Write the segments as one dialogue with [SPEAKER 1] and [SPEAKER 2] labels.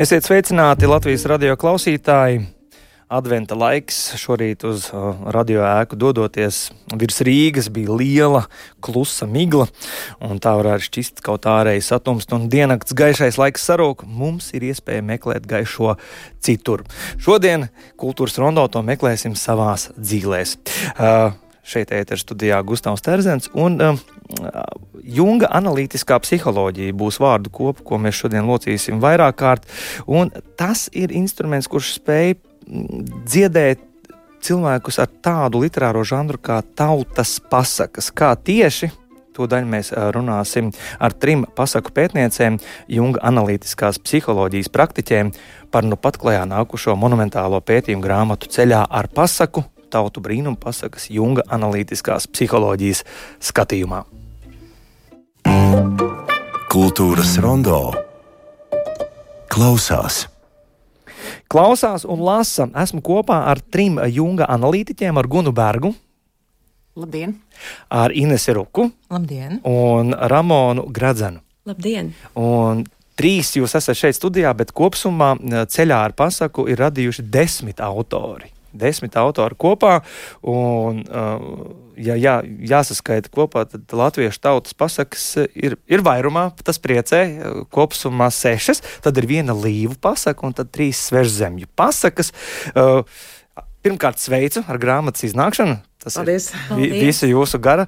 [SPEAKER 1] Esiet sveicināti Latvijas radio klausītāji! Adventa laiks šorīt uz radio ēku dodoties virs Rīgas bija liela, klusa migla, un tā varētu šķist kaut ārēji satumst, un diennakts gaišais laiks sarūk, mums ir iespēja meklēt gaišo citur. Šodien kultūras rondo to meklēsim savās dzīvēs. Uh, šeit ēteru studijā Gustavs Terzens, un uh, Junga analītiskā psiholoģija būs vārdu kopa, ko mēs šodien locīsim vairāk kārt, tas ir instruments, kurš spēj dziedēt cilvēkus ar tādu literāro žanru kā tautas pasakas. Kā tieši to daļu mēs runāsim ar trim pasaku pētniecēm, Junga analītiskās psiholoģijas praktiķiem par nu pat klajā nākušo monumentālo pētījumu grāmatu ceļā ar pasaku, tautu brīnumu pasakas Junga analītiskās psiholoģijas skatījumā. Kultūras rondo klausās klausās un lasa. Esmu kopā ar trim junga analītiķiem, ar Gunu Bergu.
[SPEAKER 2] Labdien!
[SPEAKER 1] Ar Inesu Ruku.
[SPEAKER 3] Labdien!
[SPEAKER 1] Un Ramonu Gradzenu.
[SPEAKER 3] Labdien!
[SPEAKER 1] Un trīs jūs esat šeit studijā, bet kopumā ceļā ar pasaku ir radījuši desmit autori desmit autori kopā. Un, uh, ja jā, jāsaskaita kopā, tad latviešu tautas pasakas ir, ir vairumā, tas priecē, kopumā sešas, tad ir viena līvu pasaka un trīs svežzemju pasakas. Uh, pirmkārt, sveicu ar grāmatas iznākšanu. Tas
[SPEAKER 2] Paldies.
[SPEAKER 1] ir visa jūsu gara,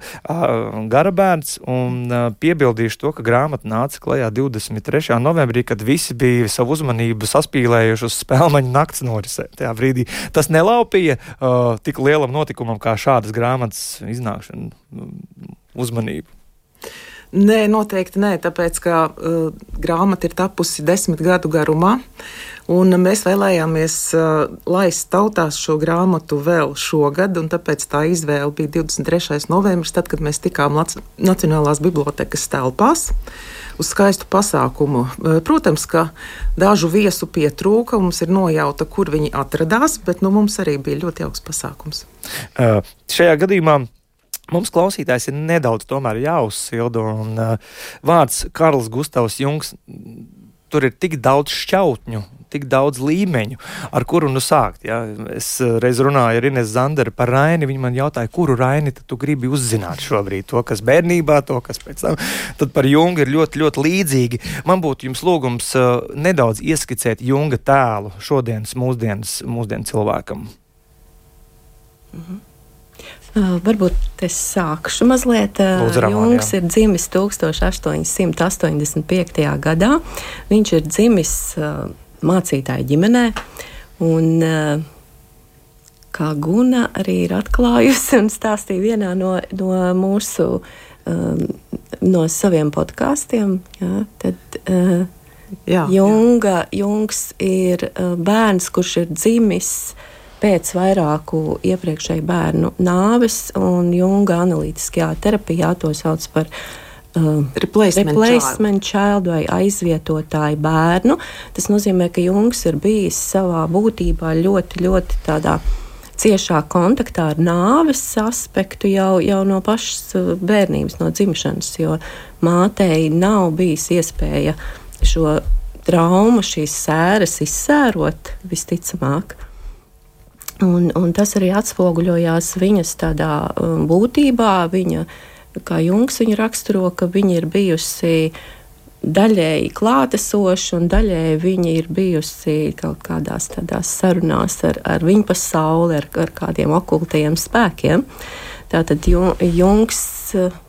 [SPEAKER 1] gara bērns. Un piebildīšu to, ka grāmata nāca klajā 23. novembrī, kad visi bija savu uzmanību saspīlējuši uz spēļu nakts norisē. Tajā brīdī tas nelaupīja uh, tik lielam notikumam kā šādas grāmatas iznākšana uzmanību.
[SPEAKER 2] Nē, noteikti nē, tāpēc ka uh, grāmata ir tapusi desmit gadu garumā. Un mēs vēlējāmies laist tautās šo grāmatu vēl šogad, un tāpēc tā izvēle bija 23. novembris, tad, kad mēs tikām Lac Nacionālās bibliotekas telpās uz skaistu pasākumu. Protams, ka dažu viesu pietrūka, mums ir nojauta, kur viņi atradās, bet nu, mums arī bija ļoti jauks pasākums.
[SPEAKER 1] Uh, šajā gadījumā Mums klausītājs ir nedaudz jāuzsilda, un uh, vārds Karls Gustavs Jungs. Tur ir tik daudz šķautņu, tik daudz līmeņu, ar kuru nu sākt. Ja? Es reiz runāju ar Ines Zanderu par Raini. Viņa man jautāja, kuru Raini tu gribi uzzināt šobrīd? To, kas bērnībā, to, kas pēc tam. Tad par Jungu ir ļoti, ļoti līdzīgi. Man būtu jums lūgums uh, nedaudz ieskicēt Junga tēlu šodienas mūsdienas, mūsdienas cilvēkam.
[SPEAKER 3] Mhm. Uh, varbūt es sākšu mazliet. Uh, Jungs ir dzimis 1885. gadā. Viņš ir dzimis uh, mācītāja ģimenē. Un, uh, kā Guna arī ir atklājusi un stāstīja vienā no, no mūsu um, no saviem podkāstiem, tad uh, jā, Junga, jā. Jungs ir bērns, kurš ir dzimis pēc vairāku iepriekšēju bērnu nāves, un Junga analītiskajā terapijā to sauc par uh, replacement, replacement child. child vai aizvietotāju bērnu. Tas nozīmē, ka Jungs ir bijis savā būtībā ļoti, ļoti tādā ciešā kontaktā ar nāves aspektu jau, jau no pašas uh, bērnības, no dzimšanas, jo mātei nav bijis iespēja šo traumu, šīs sēras izsērot visticamāk. Un, un tas arī atspoguļojās viņas tādā um, būtībā. Viņa, kā Junks viņa raksturo, ka viņa ir bijusi daļēji klātesoša un daļēji viņa ir bijusi kaut kādās tādās sarunās ar, ar viņu pasauli, ar, ar kādiem okultajiem spēkiem. Tātad Junks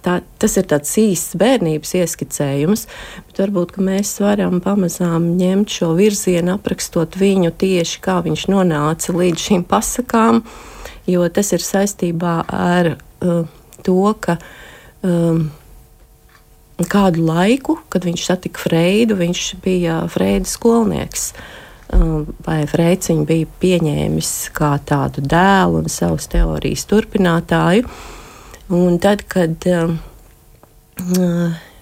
[SPEAKER 3] tā, tas ir tāds īsts bērnības ieskicējums, bet varbūt mēs varam pamazām ņemt šo virzienu, aprakstot viņu tieši kā viņš nonāca līdz šīm pasakām, jo tas ir saistībā ar uh, to, ka um, kādu laiku, kad viņš satika Freidu, viņš bija Freida skolnieks. Um, vai Freids viņu bija pieņēmis kā tādu dēlu un savas teorijas turpinātāju. Un tad, kad uh,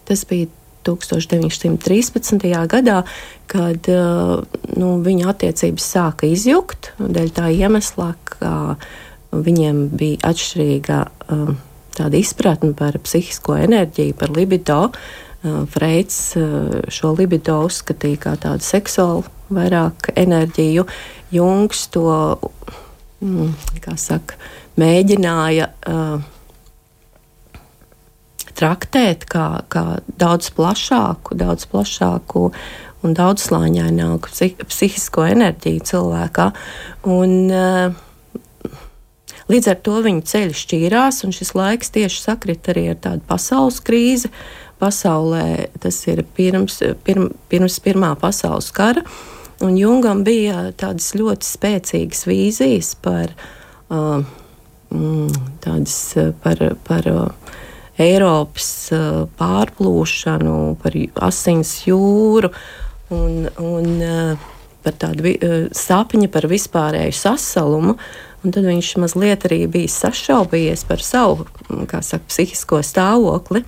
[SPEAKER 3] tas bija 1913. gadā, kad uh, nu, viņa attiecības sāka izjukt, dēļ tā iemesla, ka viņiem bija atšķirīga uh, tāda izpratne par psihisko enerģiju, par libido. Freids šo libido uzskatīja kā tādu seksuālu vairāk enerģiju. Jungs to, mm, saka, mēģināja uh, traktēt kā, kā daudz plašāku, daudz plašāku un daudzslāņaināku psihisko enerģiju cilvēkā. Un, uh, līdz ar to viņu ceļi šķīrās, un šis laiks tieši sakrit arī ar tādu pasaules krīzi. Pasaulē tas ir pirms, pirm, pirms Pirmā pasaules kara, un Jungam bija tādas ļoti spēcīgas vīzijas par, uh, tādas, par, par uh, Eiropas uh, pārplūšanu, par asins jūru un, un uh, par tādu uh, sapņu par vispārēju sasalumu. Un tad viņš mazliet arī bija sašaubījies par savu saka, psihisko stāvokli.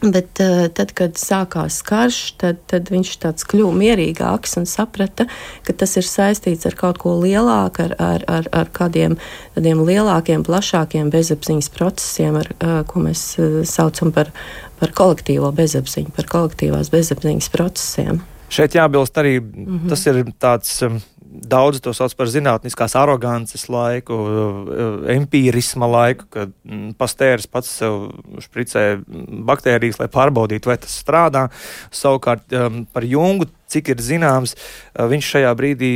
[SPEAKER 3] Bet uh, tad, kad sākās karš, tad, tad viņš tāds kļuva mierīgāks un saprata, ka tas ir saistīts ar kaut ko lielāku, ar, ar, ar, ar kādiem tādiem lielākiem, plašākiem bezapziņas procesiem, ar, uh, ko mēs uh, saucam par, par kolektīvo bezapziņu, par kolektīvās bezapziņas procesiem.
[SPEAKER 1] Šeit jābilst arī, mm -hmm. tas ir tāds um, Daudz to sauc par zinātniskās arogances laiku, empīrisma laiku, kad mm, pastērs pats sev špricē baktērijas, lai pārbaudītu, vai tas strādā. Savukārt um, par Jungu, cik ir zināms, uh, viņš šajā brīdī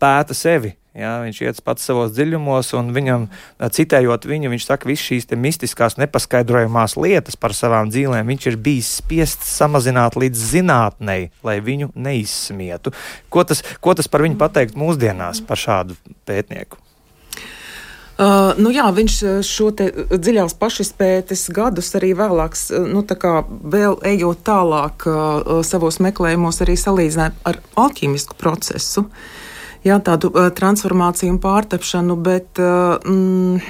[SPEAKER 1] pēta sevi Ja, viņš iet pats savos dziļumos, un viņam, citējot viņu, viņš saka, ka visas šīs mistiskās, nepaskaidrojamās lietas par savām dzīvēm viņš ir bijis spiests samazināt līdz zinātnei, lai viņu neizsmietu. Ko tas, ko tas par viņu pateikt mūsdienās, par šādu pētnieku?
[SPEAKER 2] Uh, nu jā, viņš šo dziļās pašizpētes gadus arī vēlāk, nu, vēl ejot tālāk uh, savos meklējumos, arī salīdzināja ar alķīmisku procesu. Uh, jā, tādu uh, transformāciju un pārtapšanu, bet uh, mm,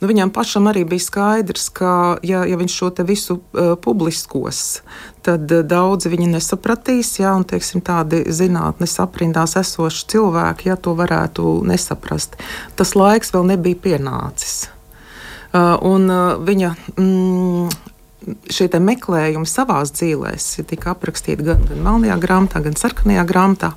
[SPEAKER 2] nu, viņam pašam arī bija skaidrs, ka, ja, ja viņš šo visu uh, publiskos, tad uh, daudzi viņu nesapratīs, jā, un teiksim, tādi zinātnes aprindās esoši cilvēki, ja to varētu nesaprast. Tas laiks vēl nebija pienācis. Uh, un uh, viņa mm, šie meklējumi savā dzīvēm tika aprakstīti gan, gan melnajā grāmatā, gan sarkanajā grāmatā.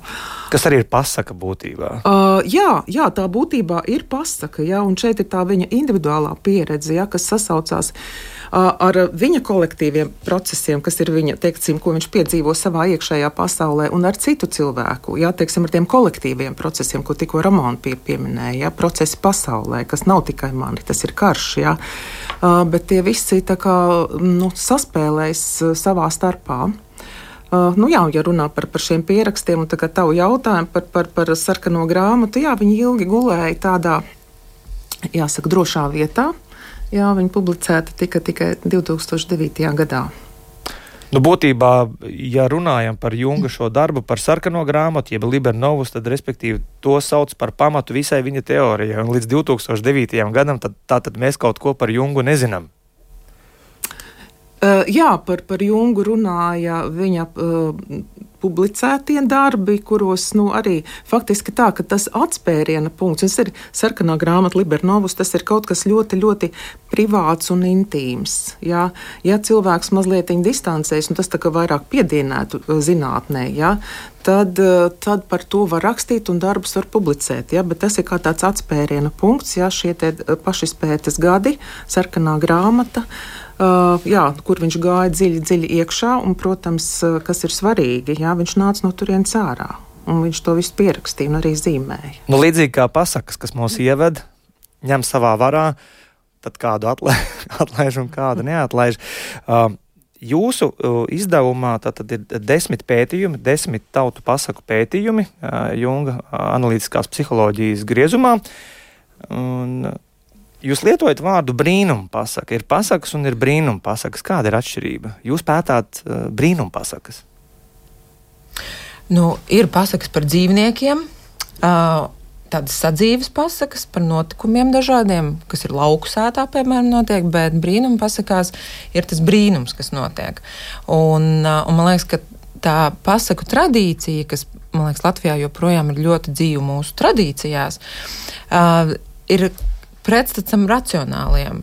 [SPEAKER 1] Kas arī ir pasaka būtībā?
[SPEAKER 2] Uh, jā, jā, tā būtībā ir pasaka, jā, un šeit ir tā viņa individuālā pieredze, jā, kas sasaucās uh, ar viņa kolektīviem procesiem, kas ir viņa, teiksim, ko viņš piedzīvo savā iekšējā pasaulē, un ar citu cilvēku, jā, teiksim, ar tiem kolektīviem procesiem, ko tikko Ramona pie, pieminēja, jā, procesi pasaulē, kas nav tikai mani, tas ir karš, jā, uh, bet tie visi tā kā nu, saspēlēs uh, savā starpā. Uh, nu jā, ja runā par, par šiem pierakstiem, un tagad tavu jautājumu par, par, par sarkano grāmatu, jā, viņi ilgi gulēja tādā, jāsaka, drošā vietā. Jā, viņa publicēta tika tikai 2009. gadā.
[SPEAKER 1] Nu, būtībā, ja runājam par Junga šo darbu, par sarkano grāmatu, jeb Libernovus, tad respektīvi to sauc par pamatu visai viņa teorijai. Līdz 2009. gadam tad, tad mēs kaut ko par Jungu nezinām.
[SPEAKER 2] Uh, jā, par, par Jungu runāja viņa uh, publicētie darbi, kuros nu, arī faktiski tā, ka tas atspēriena punkts, tas ir sarkanā grāmata Libernovus, tas ir kaut kas ļoti, ļoti privāts un intīms. Jā. Ja cilvēks mazliet distancēs, un tas tā kā vairāk piedienētu zinātnē, jā, tad, tad par to var rakstīt un darbus var publicēt. Ja? Bet tas ir kā tāds atspēriena punkts, ja šie pašizpētes gadi, sarkanā grāmata. Uh, jā, kur viņš gāja dziļi, dziļi iekšā, un, protams, uh, kas ir svarīgi, jā, viņš nāca no turienes ārā. Un viņš to visu pierakstīja un arī zīmēja.
[SPEAKER 1] Nu, līdzīgi kā pasakas, kas mūs ieved, ņem savā varā, tad kādu atlaiž, atlaiž un kādu neatlaiž. Uh, Jūsu izdevumā tad ir desmit pētījumi, desmit tautu pasaku pētījumi Junga analītiskās psiholoģijas griezumā. Un, Jūs lietojat vārdu brīnuma pasaka. Ir pasakas un ir brīnuma pasakas. Kāda ir atšķirība? Jūs pētāt uh, brīnuma pasakas.
[SPEAKER 4] Nu, ir pasakas par dzīvniekiem. Uh, tādas sadzīves pasakas par notikumiem dažādiem, kas ir lauku sētā, piemēram, notiek, bet brīnuma pasakās ir tas brīnums, kas notiek. Un, uh, un man liekas, ka tā pasaku tradīcija, kas, man liekas, Latvijā joprojām ir ļoti dzīva mūsu tradīcijās, uh, ir pretstats racionāliem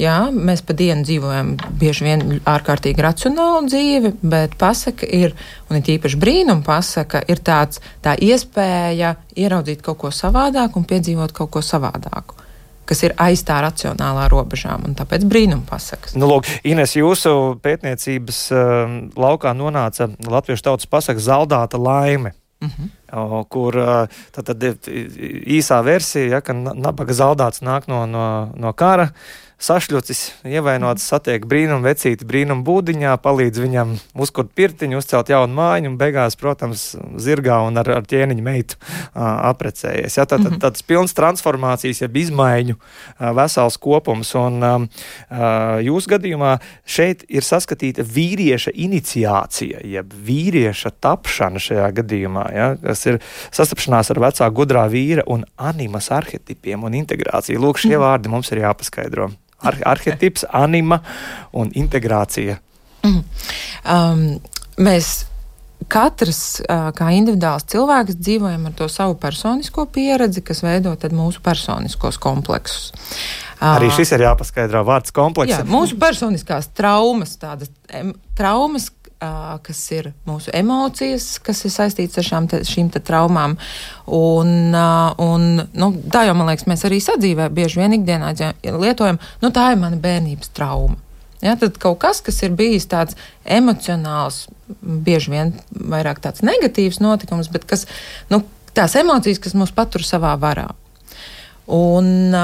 [SPEAKER 4] Jā, mēs pa dienu dzīvojam bieži vien ārkārtīgi racionālu dzīvi, bet pasaka ir, un ir īpaši brīnuma pasaka, ir tāds, tā iespēja ieraudzīt kaut ko savādāku un piedzīvot kaut ko savādāku kas ir aiz tā racionālā robežām, un tāpēc brīnuma pasakas.
[SPEAKER 1] Nu, lūk, Ines, jūsu pētniecības uh, laukā nonāca latviešu tautas pasaka zaldāta laime. Uh mhm. -huh. Kur tad, tad īsā versija, ja, ka nabaga zaldāts nāk no, no, no kara, sašļucis, ievainots, satiek brīnumu vecīti brīnumu būdiņā, palīdz viņam uzkurt pirtiņu, uzcelt jaunu māju un beigās, protams, zirgā un ar, ar ķēniņu meitu uh, aprecējies. Ja, tad, tad, mhm. tāds pilns transformācijas, jeb izmaiņu uh, vesels kopums. Un um, uh, jūsu gadījumā šeit ir saskatīta vīrieša iniciācija, jeb vīrieša tapšana šajā gadījumā, ja, kas ir sastapšanās ar vecā gudrā vīra un animas arhetipiem un integrāciju. Lūk, šie mhm. vārdi mums ir jāpaskaidro ar, arhetips, anima un integrācija? Mm.
[SPEAKER 4] Um, mēs katrs, kā individuāls cilvēks, dzīvojam ar to savu personisko pieredzi, kas veido mūsu personiskos kompleksus.
[SPEAKER 1] Arī šis ir jāpaskaidro vārds komplekss.
[SPEAKER 4] Jā, mūsu personiskās traumas, tādas traumas, kas ir mūsu emocijas, kas ir saistītas ar šām te, šīm te traumām. Un, un, nu, tā jau man liekas, mēs arī sadzīvē bieži vien ikdienā lietojam, nu, tā ir mana bērnības trauma. Ja, tad kaut kas, kas ir bijis tāds emocionāls, bieži vien vairāk tāds negatīvs notikums, bet kas, nu, tās emocijas, kas mūs patur savā varā. Un,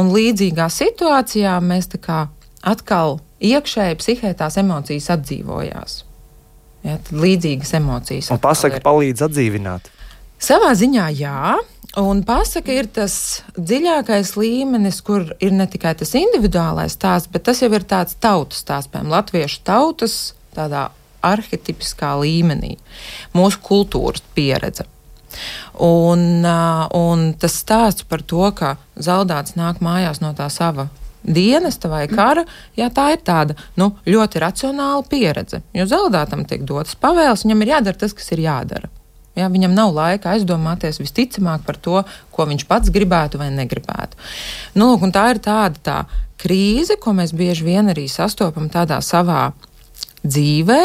[SPEAKER 4] un līdzīgā situācijā mēs tā kā atkal iekšēji psihē tās emocijas atdzīvojās. Ja, līdzīgas emocijas.
[SPEAKER 1] Un pasaka palīdz atdzīvināt.
[SPEAKER 4] Savā ziņā jā, un pasaka ir tas dziļākais līmenis, kur ir ne tikai tas individuālais stāsts, bet tas jau ir tāds tautas stāsts, piemēram, latviešu tautas tādā arhetipiskā līmenī, mūsu kultūras pieredze. Un, un tas stāsts par to, ka zaudāts nāk mājās no tā sava dienesta vai kara, jā, tā ir tāda nu, ļoti racionāla pieredze. Jo zaudētam tiek dotas pavēles, viņam ir jādara tas, kas ir jādara. Jā, viņam nav laika aizdomāties visticamāk par to, ko viņš pats gribētu vai negribētu. Nu, lūk, tā ir tāda tā krīze, ko mēs bieži vien arī sastopam savā dzīvē,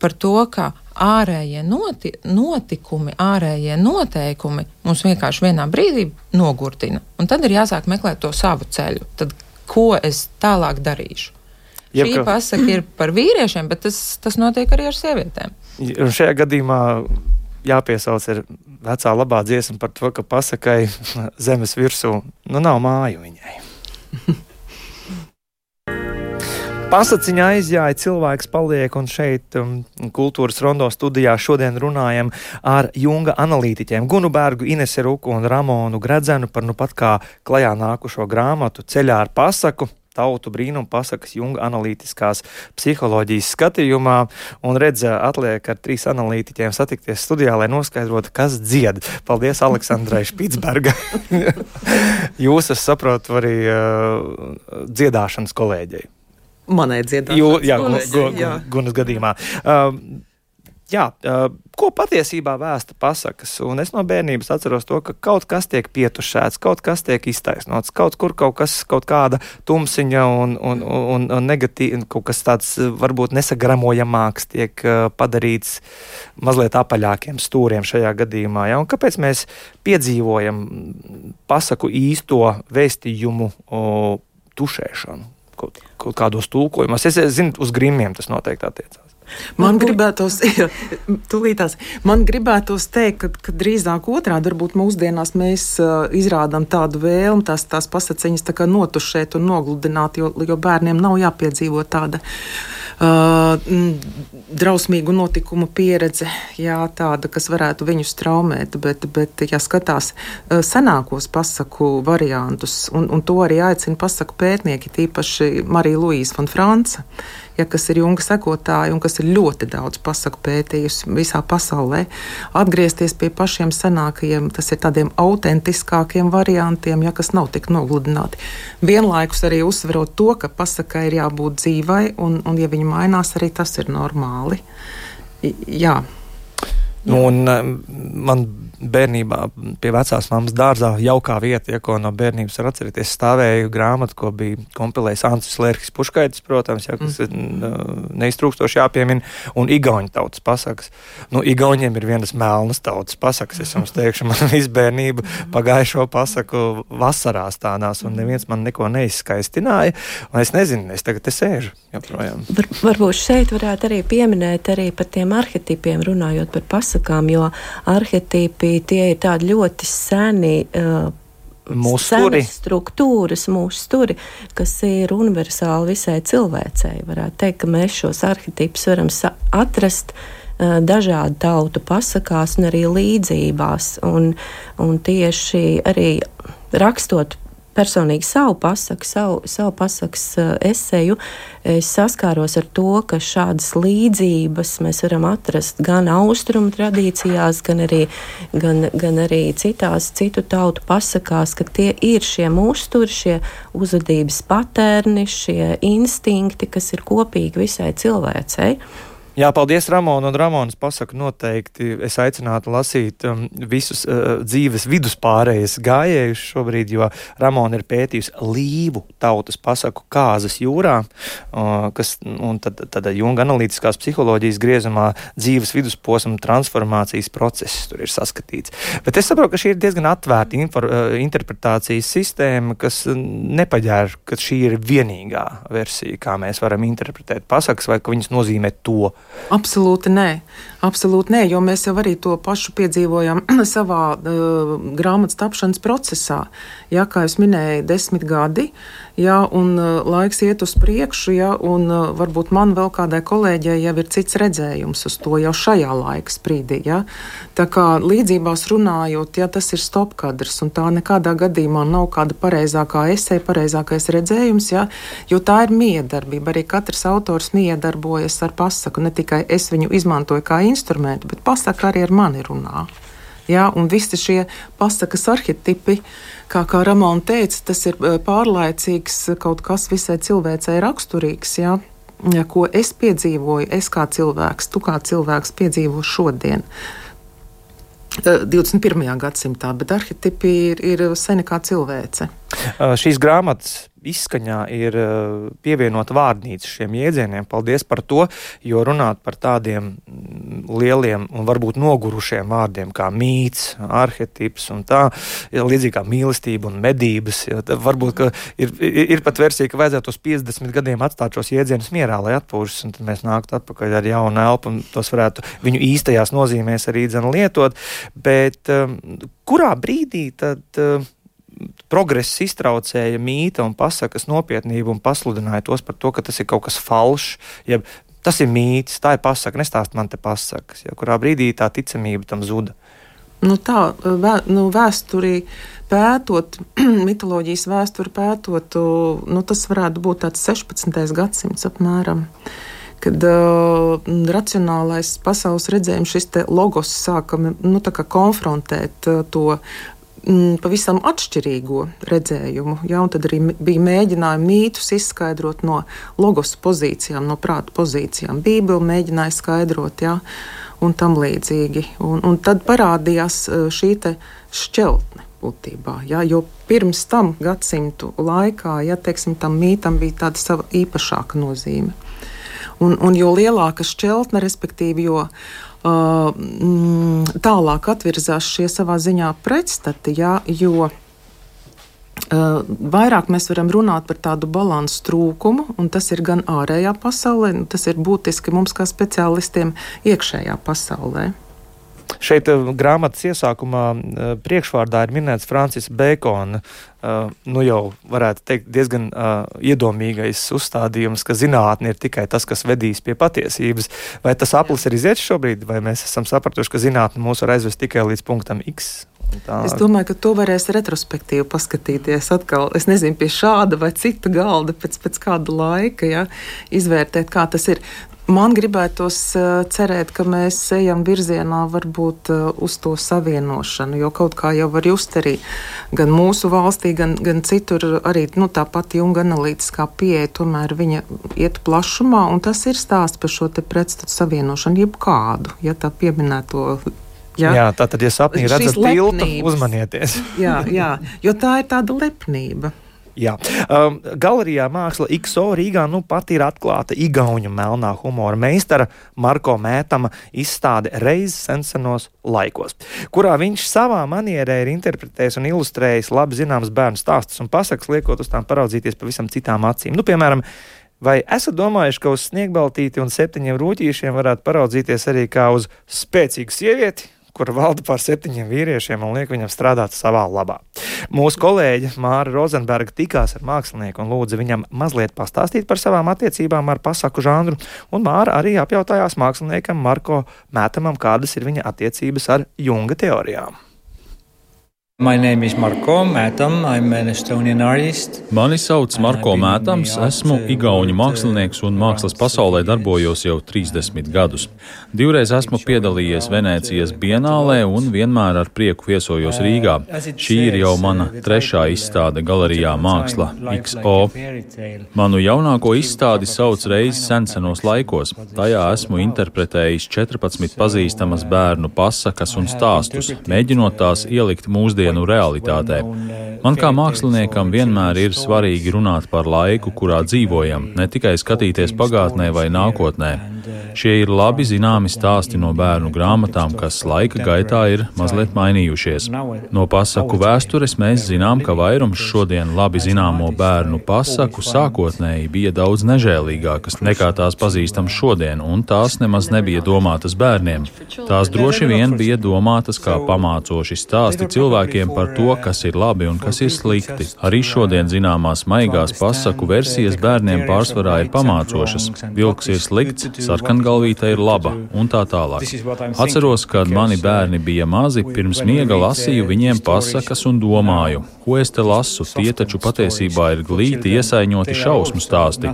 [SPEAKER 4] par to, ka ārējie noti notikumi, ārējie noteikumi mums vienkārši vienā brīdī nogurdina. Un tad ir jāsāk meklēt to savu ceļu. Tad ko es tālāk darīšu. Jeb, Šī ka... pasaka ir par vīriešiem, bet tas, tas notiek arī ar sievietēm.
[SPEAKER 1] Un šajā gadījumā jāpiesauc ir vecā labā dziesma par to, ka pasakai zemes virsū nu nav māju viņai. Pasaciņā aizjāja, cilvēks paliek, un šeit um, kultūras rondo studijā šodien runājam ar Junga analītiķiem Gunu Bergu, Inesu Ruku un Ramonu Gredzenu par nu pat kā klajā nākušo grāmatu Ceļā ar pasaku tautu brīnumu pasakas Junga analītiskās psiholoģijas skatījumā. Un redz, atliek ar trīs analītiķiem satikties studijā, lai noskaidrotu, kas dzied. Paldies Aleksandrai Špitsberga. Jūs, es saprotu, arī uh, dziedāšanas kolēģei
[SPEAKER 2] manai dziedāšanai.
[SPEAKER 1] Jā, gunas, gu, gu, gunas gadījumā. Uh, jā, uh, ko patiesībā vēsta pasakas? Un es no bērnības atceros to, ka kaut kas tiek pietušēts, kaut kas tiek iztaisnots, kaut kur kaut kas, kaut kāda tumsiņa un, un, un, un negatīva, kaut kas tāds varbūt nesagramojamāks tiek uh, padarīts mazliet apaļākiem stūriem šajā gadījumā. Ja? Un kāpēc mēs piedzīvojam pasaku īsto vēstījumu o, tušēšanu? Kaut, kādos tulkojumos. Es, es zinu, uz grimiem tas noteikti attiecās.
[SPEAKER 2] Man gribētos, jā, tūlītās, man gribētos teikt, ka, ka drīzāk otrādi varbūt mūsdienās mēs uh, izrādām tādu vēlmu, tās, tās pasaciņas tā kā notušēt un nogludināt, jo, jo bērniem nav jāpiedzīvo tāda drausmīgu notikumu pieredze, jā, tāda, kas varētu viņus traumēt, bet, bet ja skatās uh, senākos pasaku variantus, un, un to arī aicina pasaku pētnieki, tīpaši Marija Luīsa von Franca, ja, kas ir Junga sekotāja un kas ir ļoti daudz pasaku pētījusi visā pasaulē, atgriezties pie pašiem senākajiem, tas ir tādiem autentiskākiem variantiem, ja, kas nav tik nogludināti. Vienlaikus arī uzsverot to, ka pasakai ir jābūt dzīvai, un, un ja viņa mainās, arī tas ir normāli. Jā.
[SPEAKER 1] Un man bērnībā pie vecās mammas dārzā jaukā vieta, ja ko no bērnības var atcerēties, stāvēja grāmata, ko bija kompilējis Ansis Lērkis Puškaitis, protams, ja, kas mm. neiztrūkstoši jāpiemina, un igauņu tautas pasakas. Nu, igauņiem ir vienas melnas tautas pasakas, es jums teikšu, man visu bērnību pagājušo pasaku vasarās tādās, un neviens man neko neizskaistināja, un es nezinu, es tagad te sēžu joprojām.
[SPEAKER 3] Var, varbūt šeit varētu arī pieminēt arī par tiem arhetipiem runājot par pasakām, jo arhetipi arī tie ir tādi ļoti seni. Uh, Mūsu struktūras, mūsu stūri, kas ir universāli visai cilvēcei. Varētu teikt, ka mēs šos arhetipus varam atrast uh, dažādu tautu pasakās un arī līdzībās. Un, un tieši arī rakstot personīgi savu pasaku, savu, savu pasakas uh, eseju, es saskāros ar to, ka šādas līdzības mēs varam atrast gan austrumu tradīcijās, gan arī, gan, gan arī citās citu tautu pasakās, ka tie ir šie mūsturi, šie uzvedības patērni, šie instinkti, kas ir kopīgi visai cilvēcei.
[SPEAKER 1] Jā, paldies, Ramona. Un Ramonas pasaka, noteikti es aicinātu lasīt um, visus uh, dzīves viduspārējas gājējus šobrīd, jo Ramona ir pētījusi līvu tautas pasaku kāzas jūrā, uh, kas, un tad, tad Junga analītiskās psiholoģijas griezumā dzīves vidusposma transformācijas process tur ir saskatīts. Bet es saprotu, ka šī ir diezgan atvērta infor, uh, interpretācijas sistēma, kas nepaģēr, ka šī ir vienīgā versija, kā mēs varam interpretēt pasakas, vai ka viņas nozīmē to.
[SPEAKER 2] Absolūti nē. Absolūti nē, jo mēs jau arī to pašu piedzīvojam savā uh, grāmatas tapšanas procesā. Jā, kā jau minēju, desmit gadi, jā, un uh, laiks iet uz priekšu, jā, un uh, varbūt man vēl kādai kolēģei jau ir cits redzējums uz to jau šajā laika sprīdī. Jā. Tā kā līdzībās runājot, jā, tas ir stopkadrs, un tā nekādā gadījumā nav kāda pareizākā esēja, pareizākais redzējums, jā, jo tā ir miedarbība. Arī katrs autors miedarbojas ar pasaku, ne tikai es viņu izmantoju kā instrumentu, bet pasaka arī ar mani runā. Ja, un visi šie pasakas arhetipi, kā, kā Ramona teica, tas ir eh, pārlaicīgs kaut kas visai cilvēcei raksturīgs. Ja, ja, ko es piedzīvoju, es kā cilvēks, tu kā cilvēks piedzīvo šodien. 21. Eh, gadsimtā, bet arhetipi ir, ir senākā cilvēce.
[SPEAKER 1] Uh, šīs grāmatas izskaņā ir uh, pievienota vārdnīca šiem jēdzieniem. Paldies par to, jo runāt par tādiem mm, lieliem un varbūt nogurušiem vārdiem kā mīts, arhetips un tā, līdzīgi kā mīlestība un medības. Varbūt ir, ir, pat versija, ka vajadzētu uz 50 gadiem atstāt šos jēdzienus mierā, lai atpūšas, un tad mēs nāktu atpakaļ ar jaunu elpu un tos varētu viņu īstajās nozīmēs arī lietot. Bet um, kurā brīdī tad? Progress iztraucēja mīta un pasakas nopietnību un pasludināja tos par to, ka tas ir kaut kas falšs. Ja tas ir mīts, tā ir pasaka, nestāst man te pasakas, ja kurā brīdī tā ticamība tam zuda.
[SPEAKER 2] Nu tā, vē, nu vēsturī pētot, mitoloģijas vēsturi pētot, nu tas varētu būt tāds 16. gadsimts apmēram. Kad uh, racionālais pasaules redzējums, šis logos sāka nu, konfrontēt uh, to mm, pavisam atšķirīgo redzējumu. Ja, tad arī bija mēģinājumi mītus izskaidrot no logos pozīcijām, no prāta pozīcijām. Bībeli mēģināja skaidrot, ja, un tam līdzīgi. Un, un tad parādījās e, šī šķeltne. Būtībā, ja, jo pirms tam gadsimtu laikā, ja teiksim, tam mītam bija tāda sava īpašāka nozīme. Un, un jo lielāka šķeltne, respektīvi, jo uh, tālāk atvirzās šie savā ziņā pretstati, jā, jo Uh, vairāk mēs varam runāt par tādu balansu trūkumu, un tas ir gan ārējā pasaulē, nu, tas ir būtiski mums kā speciālistiem iekšējā pasaulē.
[SPEAKER 1] Šeit uh, grāmatas iesākumā uh, priekšvārdā ir minēts Francis Bēkona, uh, nu jau varētu teikt diezgan iedomīgais uzstādījums, ka zinātne ir tikai tas, kas vedīs pie patiesības. Vai tas aplis ir iziet šobrīd, vai mēs esam sapratuši, ka zinātne mūs var aizvest tikai līdz punktam X?
[SPEAKER 2] Tā. Es domāju, ka to varēs retrospektīvi paskatīties atkal. Es nezinu, pie šāda vai cita galda pēc, pēc kāda laika, ja, izvērtēt, kā tas ir. Man gribētos cerēt, ka mēs ejam virzienā varbūt uz to savienošanu, jo kaut kā jau var just arī gan mūsu valstī, gan, gan citur arī nu, tā pati junga analītiskā pieeja, tomēr viņa iet plašumā, un tas ir stāsts par šo te pretstatu savienošanu, jebkādu, ja tā pieminēto
[SPEAKER 1] Jā, jā tā tad, ja sapnī redzat tiltu, uzmanieties.
[SPEAKER 2] jā, jā, jo tā ir tāda lepnība.
[SPEAKER 1] Jā. Um, galerijā Māksla XO Rīgā nu pat ir atklāta Igaunijas melnā humora meistara Marko Mētama izstāde reizes sensenos laikos, kurā viņš savā manierē ir interpretējis un ilustrējis labi zināmas bērnu stāstus un pasakas, liekot uz tām paraudzīties pavisam citām acīm. Nu, piemēram, Vai esat domājuši, ka uz sniegbaltīti un septiņiem rūtīšiem varētu paraudzīties arī kā uz spēcīgu sievieti, kura valda pār septiņiem vīriešiem un liek viņam strādāt savā labā. Mūsu kolēģe Māra Rozenberga tikās ar mākslinieku un lūdza viņam mazliet pastāstīt par savām attiecībām ar pasaku žanru, un Māra arī apjautājās māksliniekam Marko Mētamam, kādas ir viņa attiecības ar Junga teorijām.
[SPEAKER 5] Mani
[SPEAKER 6] sauc Marko Mētams, esmu Igaunijas mākslinieks un mākslas pasaulē darbojos jau 30 gadus. Divreiz esmu piedalījies Venecijas Bienālē un vienmēr ar prieku viesojos Rīgā. Šī ir jau mana trešā izstāde galerijā Māksla XO. Manu jaunāko izstādi sauc reizes sensenos laikos. Tajā esmu interpretējis 14 pazīstamas bērnu pasakas un stāstus, mēģinot tās ielikt mūsdienu mūsdienu realitātē. Man kā māksliniekam vienmēr ir svarīgi runāt par laiku, kurā dzīvojam, ne tikai skatīties pagātnē vai nākotnē. Šie ir labi zināmi stāsti no bērnu grāmatām, kas laika gaitā ir mazliet mainījušies. No pasaku vēstures mēs zinām, ka vairums šodien labi zināmo bērnu pasaku sākotnēji bija daudz nežēlīgākas nekā tās pazīstams šodien, un tās nemaz nebija domātas bērniem. Tās droši vien bija domātas kā pamācoši stāsti cilvēkiem par to, kas ir labi un kas ir slikti. Arī šodien zināmās maigās pasaku versijas bērniem pārsvarā ir pamācošas. Vilks ir slikts, sarkangalvīte ir laba un tā tālāk. Atceros, kad mani bērni bija mazi, pirms miega lasīju viņiem pasakas un domāju, ko es te lasu, tie taču patiesībā ir glīti iesaiņoti šausmu stāsti.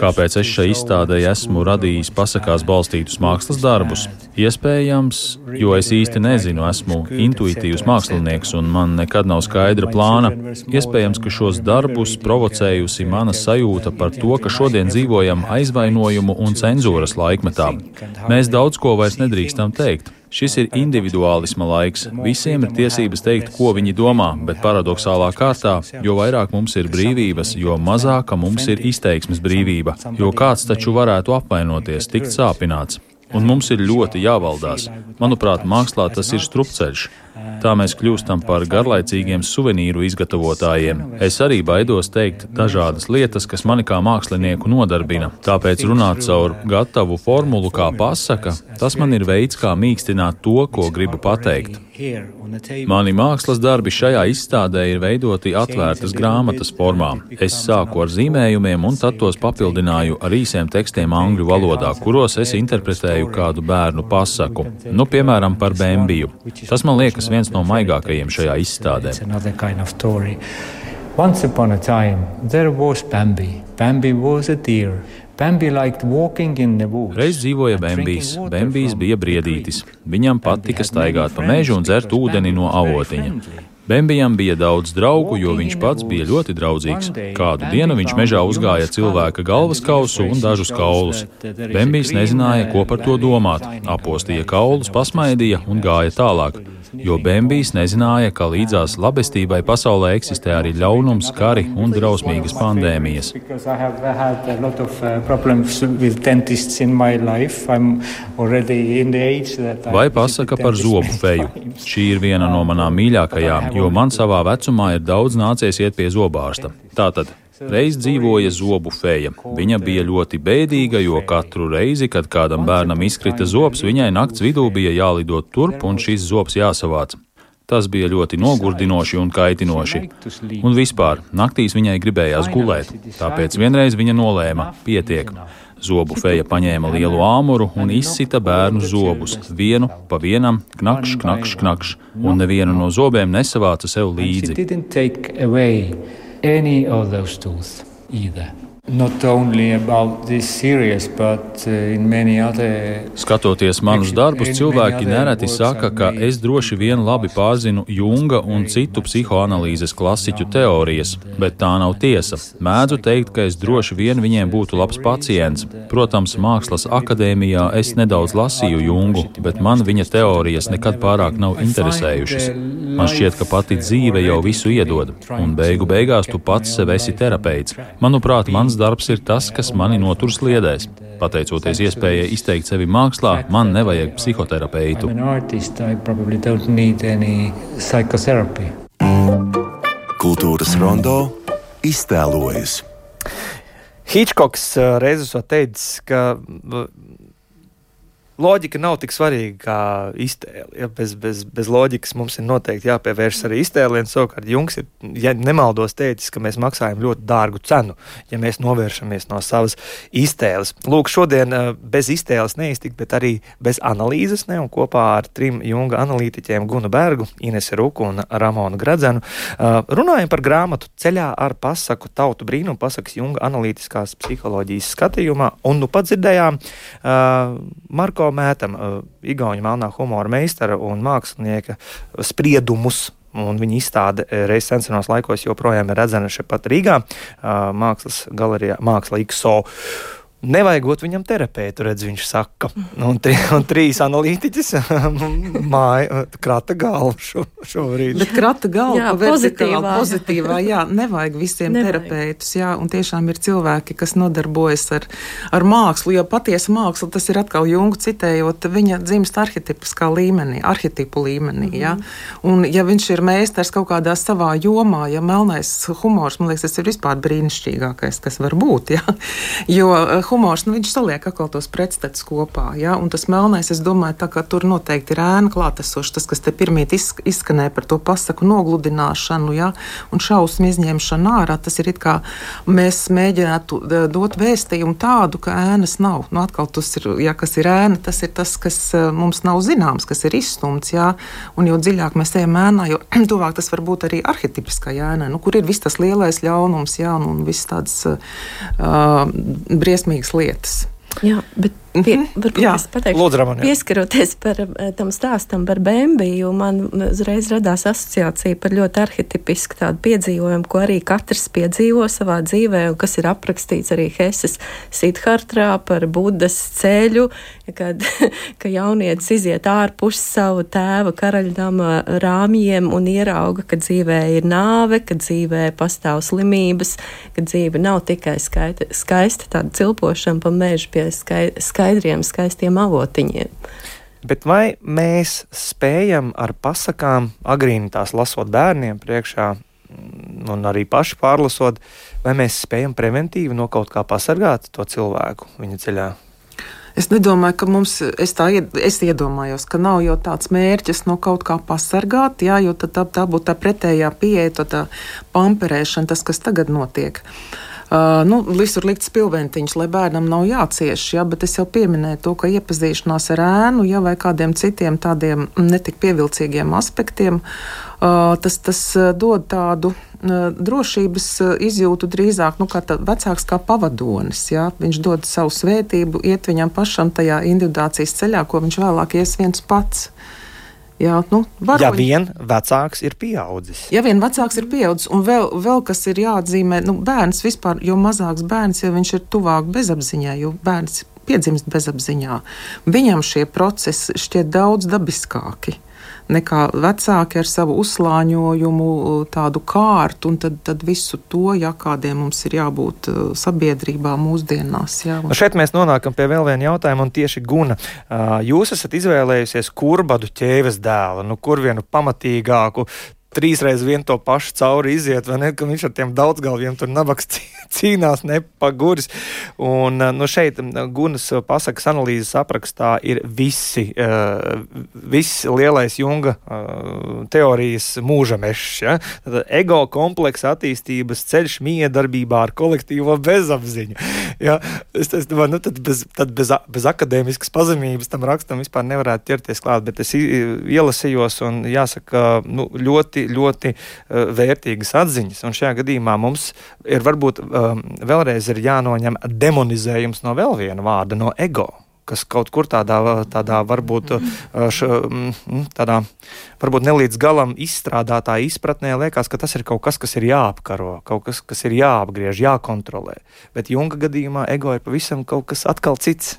[SPEAKER 6] Kāpēc es šai izstādē esmu radījis pasakās balstītus mākslas darbus? Iespējams, jo es īsti nezinu, esmu intuitīvs mākslinieks un man nekad nav skaidra plāna. Iespējams, ka šos darbus provocējusi mana sajūta par to, ka šodien dzīvojam aizvainojumu un cenzūras laikmetā. Mēs daudz ko vairs nedrīkstam teikt. Šis ir individuālisma laiks. Visiem ir tiesības teikt, ko viņi domā, bet paradoxālā kārtā, jo vairāk mums ir brīvības, jo mazāka mums ir izteiksmes brīvība, jo kāds taču varētu apvainoties, tikt sāpināts. Un mums ir ļoti jāvaldās. Manuprāt, mākslā tas ir strupceļš. Tā mēs kļūstam par garlaicīgiem suvenīru izgatavotājiem. Es arī baidos teikt dažādas lietas, kas mani kā mākslinieku nodarbina. Tāpēc runāt caur gatavu formulu kā pasaka, tas man ir veids, kā mīkstināt to, ko gribu pateikt. Mani mākslas darbi šajā izstādē ir veidoti atvērtas grāmatas formā. Es sāku ar zīmējumiem un tad tos papildināju ar īsiem tekstiem angļu valodā, kuros es interpretēju kādu bērnu pasaku. Nu, piemēram, par Bembiju. Tas man liekas viens no maigākajiem šajā izstādē. Once upon a time, there was Bambi. Bambi was a deer. Reiz dzīvoja Bambijs. Bambijs bija briedītis. Viņam patika staigāt pa mežu un dzert ūdeni no avotiņa. Bembijam bija daudz draugu, jo viņš pats bija ļoti draudzīgs. Kādu dienu viņš mežā uzgāja cilvēka galvas kausu un dažus kaulus. Bembijs nezināja, ko par to domāt. Apostīja kaulus, pasmaidīja un gāja tālāk. Jo Bembijs nezināja, ka līdzās labestībai pasaulē eksistē arī ļaunums, kari un drausmīgas pandēmijas. Vai pasaka par zobu feju? Šī ir viena no manām mīļākajām, jo man savā vecumā ir daudz nācies iet pie zobārsta. Tātad Reiz dzīvoja zobu feja. Viņa bija ļoti bēdīga, jo katru reizi, kad kādam bērnam izkrita zobs, viņai nakts vidū bija jālido turp un šis zobs jāsavāc. Tas bija ļoti nogurdinoši un kaitinoši. Un vispār naktīs viņai gribējās gulēt, tāpēc vienreiz viņa nolēma: pietiek. Zobu feja paņēma lielu āmuru un izsita bērnu zobus, vienu pa vienam, knakšs, knakšs, knakšs, un nevienu no zobiem nesavāca sev līdzi.
[SPEAKER 5] Not only about this series, but uh, in many other.
[SPEAKER 6] Skatoties manus darbus, cilvēki nereti saka, ka es droši vien labi pārzinu Junga un citu psihoanalīzes klasiķu teorijas, bet tā nav tiesa. Mēdzu teikt, ka es droši vien viņiem būtu labs pacients. Protams, Mākslas akadēmijā es nedaudz lasīju Jungu, bet man viņa teorijas nekad pārāk nav interesējušas. Man šķiet, ka pati dzīve jau visu iedod, un beigu beigās tu pats sev esi terapeits. Manuprāt, mans darbs ir tas, kas mani notur sliedēs. Pateicoties iespējai izteikt sevi mākslā, man nevajag psihoterapeitu.
[SPEAKER 1] Kultūras rondo iztēlojas. Hitchcocks uh, reizes teicis, ka loģika nav tik svarīga kā iztēle. Ja, bez, bez, bez loģikas mums ir noteikti jāpievēršas arī iztēlē. Savukārt, Junks ir, ja nemaldos, teicis, ka mēs maksājam ļoti dārgu cenu, ja mēs novēršamies no savas iztēles. Lūk, šodien eh, bez iztēles neiztikt, bet arī bez analīzes, ne, un kopā ar trim Junga analītiķiem Gunu Bergu, Inesu Ruku un Ramonu Gradzenu eh, runājam par grāmatu Ceļā ar pasaku tautu brīnumu, pasakas Junga analītiskās psiholoģijas skatījumā, un nu pat dzirdējām uh, Marko Miro Mētam, uh, Igaunijas melnā humora meistara un mākslinieka spriedumus. Un viņa izstāde uh, reizes senos laikos joprojām ir redzama šeit Rīgā, uh, Mākslas galerijā, Māksla XO. Nevajagot viņam terapeitu, redz, viņš saka. Un, tri, un trīs analītiķis māja krata galvu šo, šobrīd.
[SPEAKER 2] Bet krata galvu jā, pozitīvā. pozitīvā, jā, nevajag visiem nevajag. terapeitus, jā, un tiešām ir cilvēki, kas nodarbojas ar, ar mākslu, jo patiesa māksla, tas ir atkal Jungu citējot, viņa dzimst arhetipiskā līmenī, arhetipu līmenī, jā. Mm -hmm. Un ja viņš ir meistars kaut kādā savā jomā, ja melnais humors, man liekas, tas ir vispār brīnišķīgākais, kas var būt, jā. Jo humors, nu, viņš saliek atkal tos pretstatus kopā. Ja? Un tas melnais, es domāju, tā, ka tur noteikti ir ēna klātesoša. Tas, kas te pirmīt izskanēja par to pasaku nogludināšanu ja? un šausmu izņemšanu ārā, tas ir it kā mēs mēģinātu dot vēstījumu tādu, ka ēnas nav. Nu, atkal tas ir, ja kas ir ēna, tas ir tas, kas mums nav zināms, kas ir izstumts. Ja? Un jo dziļāk mēs ejam ēnā, jo tuvāk tas var būt arī arhetipiskai ēnai, nu, kur ir viss tas lielais ļaunums ja? un, un viss tādas uh, briesmīgas briesmīgas lietas.
[SPEAKER 3] Jā, bet Pie, mhm. varbūt jā, es pateikšu, Lūdzu, Raman, pieskaroties par eh, tam stāstam par Bēnbiju, man uzreiz radās asociācija par ļoti arhetipisku tādu piedzīvojumu, ko arī katrs piedzīvo savā dzīvē, un kas ir aprakstīts arī Heses Sidhartrā par Budas ceļu, kad ka jaunietis iziet ārpus savu tēva karaļdama rāmjiem un ierauga, ka dzīvē ir nāve, ka dzīvē pastāv slimības, ka dzīve nav tikai skaita, skaista tāda cilpošana pa mežu pie skaista skaidriem, skaistiem avotiņiem.
[SPEAKER 1] Bet vai mēs spējam ar pasakām, agrīni tās lasot bērniem priekšā, mm, un arī paši pārlasot, vai mēs spējam preventīvi no kaut kā pasargāt to cilvēku viņa ceļā?
[SPEAKER 2] Es nedomāju, ka mums, es tā es iedomājos, ka nav jau tāds mērķis no kaut kā pasargāt, jā, jo tā, tā būtu tā pretējā pieeja, tā pamperēšana, tas, kas tagad notiek. Uh, Uh, nu, visur likt spilventiņš, lai bērnam nav jācieš, ja, bet es jau pieminēju to, ka iepazīšanās ar ēnu ja, vai kādiem citiem tādiem netik pievilcīgiem aspektiem, uh, tas, tas dod tādu drošības izjūtu drīzāk nu, kā vecāks, kā pavadonis. Ja? Viņš dod savu svētību, iet viņam pašam tajā individuācijas ceļā, ko viņš vēlāk ies viens pats.
[SPEAKER 1] Jā, nu, varoņi. ja vien vecāks ir pieaudzis.
[SPEAKER 2] Ja vien vecāks ir pieaudzis, un vēl, vēl kas ir jāatzīmē, nu, bērns vispār, jo mazāks bērns, jo viņš ir tuvāk bezapziņai, jo bērns piedzimst bezapziņā, viņam šie procesi šķiet daudz dabiskāki nekā vecāki ar savu uzslāņojumu, tādu kārtu, un tad, tad visu to, ja kādiem mums ir jābūt uh, sabiedrībā mūsdienās. Jā.
[SPEAKER 1] Un... Nu, šeit mēs nonākam pie vēl viena jautājuma, un tieši Guna. Uh, jūs esat izvēlējusies kurbadu ķēves dēlu, nu kur vienu pamatīgāku, trīsreiz vien to pašu cauri iziet, vai ne? Ka viņš ar tiem daudzgalviem tur nabaks cīnās nepaguris. Un nu, šeit Gunas pasakas analīzes aprakstā ir visi, uh, viss lielais Junga uh, teorijas mūža mešs. Ja? Tad ego kompleksa attīstības ceļš miedarbībā ar kolektīvo bezapziņu. Ja? Es, es domāju, nu, tad bez, tad bez, bez akadēmiskas pazemības tam rakstam vispār nevarētu ķerties klāt, bet es ielasījos un jāsaka, nu, ļoti ļoti, ļoti uh, vērtīgas atziņas. Un šajā gadījumā mums ir varbūt um, vēlreiz ir jānoņem demonizējums no vēl viena vārda, no ego kas kaut kur tādā, tādā varbūt, š, tādā, varbūt nelīdz galam izstrādātā izpratnē liekas, ka tas ir kaut kas, kas ir jāapkaro, kaut kas, kas ir jāapgriež, jākontrolē. Bet Junga gadījumā ego ir pavisam kaut kas atkal cits.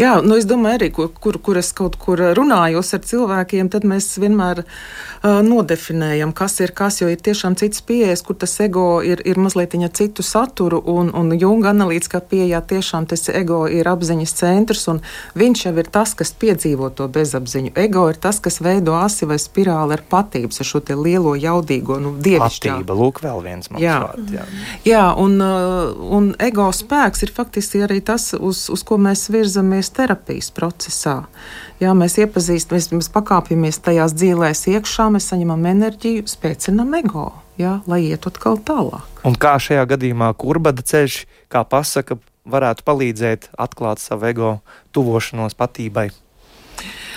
[SPEAKER 2] Jā, nu es domāju, arī kur, kur, kur es kaut kur runājos ar cilvēkiem, tad mēs vienmēr uh, nodefinējam, kas ir kas, jo ir tiešām cits pieejas, kur tas ego ir, ir mazliet citu saturu, un, un Junga analītiskā pieejā tiešām tas ego ir apziņas centrs, un viņš jau ir tas, kas piedzīvo to bezapziņu. Ego ir tas, kas veido asi vai spirāli ar patības, ar šo te lielo jaudīgo, nu, dievišķā.
[SPEAKER 1] Patība, lūk, vēl viens mums
[SPEAKER 2] jā.
[SPEAKER 1] vārds. Jā,
[SPEAKER 2] jā un, un ego spēks ir faktiski arī tas, uz, uz ko mēs virzamies virzamies terapijas procesā. Jā, mēs iepazīstamies, mēs pakāpjamies tajās dzīvēs iekšā, mēs saņemam enerģiju, spēcinam ego, jā, lai iet atkal tālāk.
[SPEAKER 1] Un kā šajā gadījumā kurbada ceļš, kā pasaka, varētu palīdzēt atklāt savu ego tuvošanos patībai?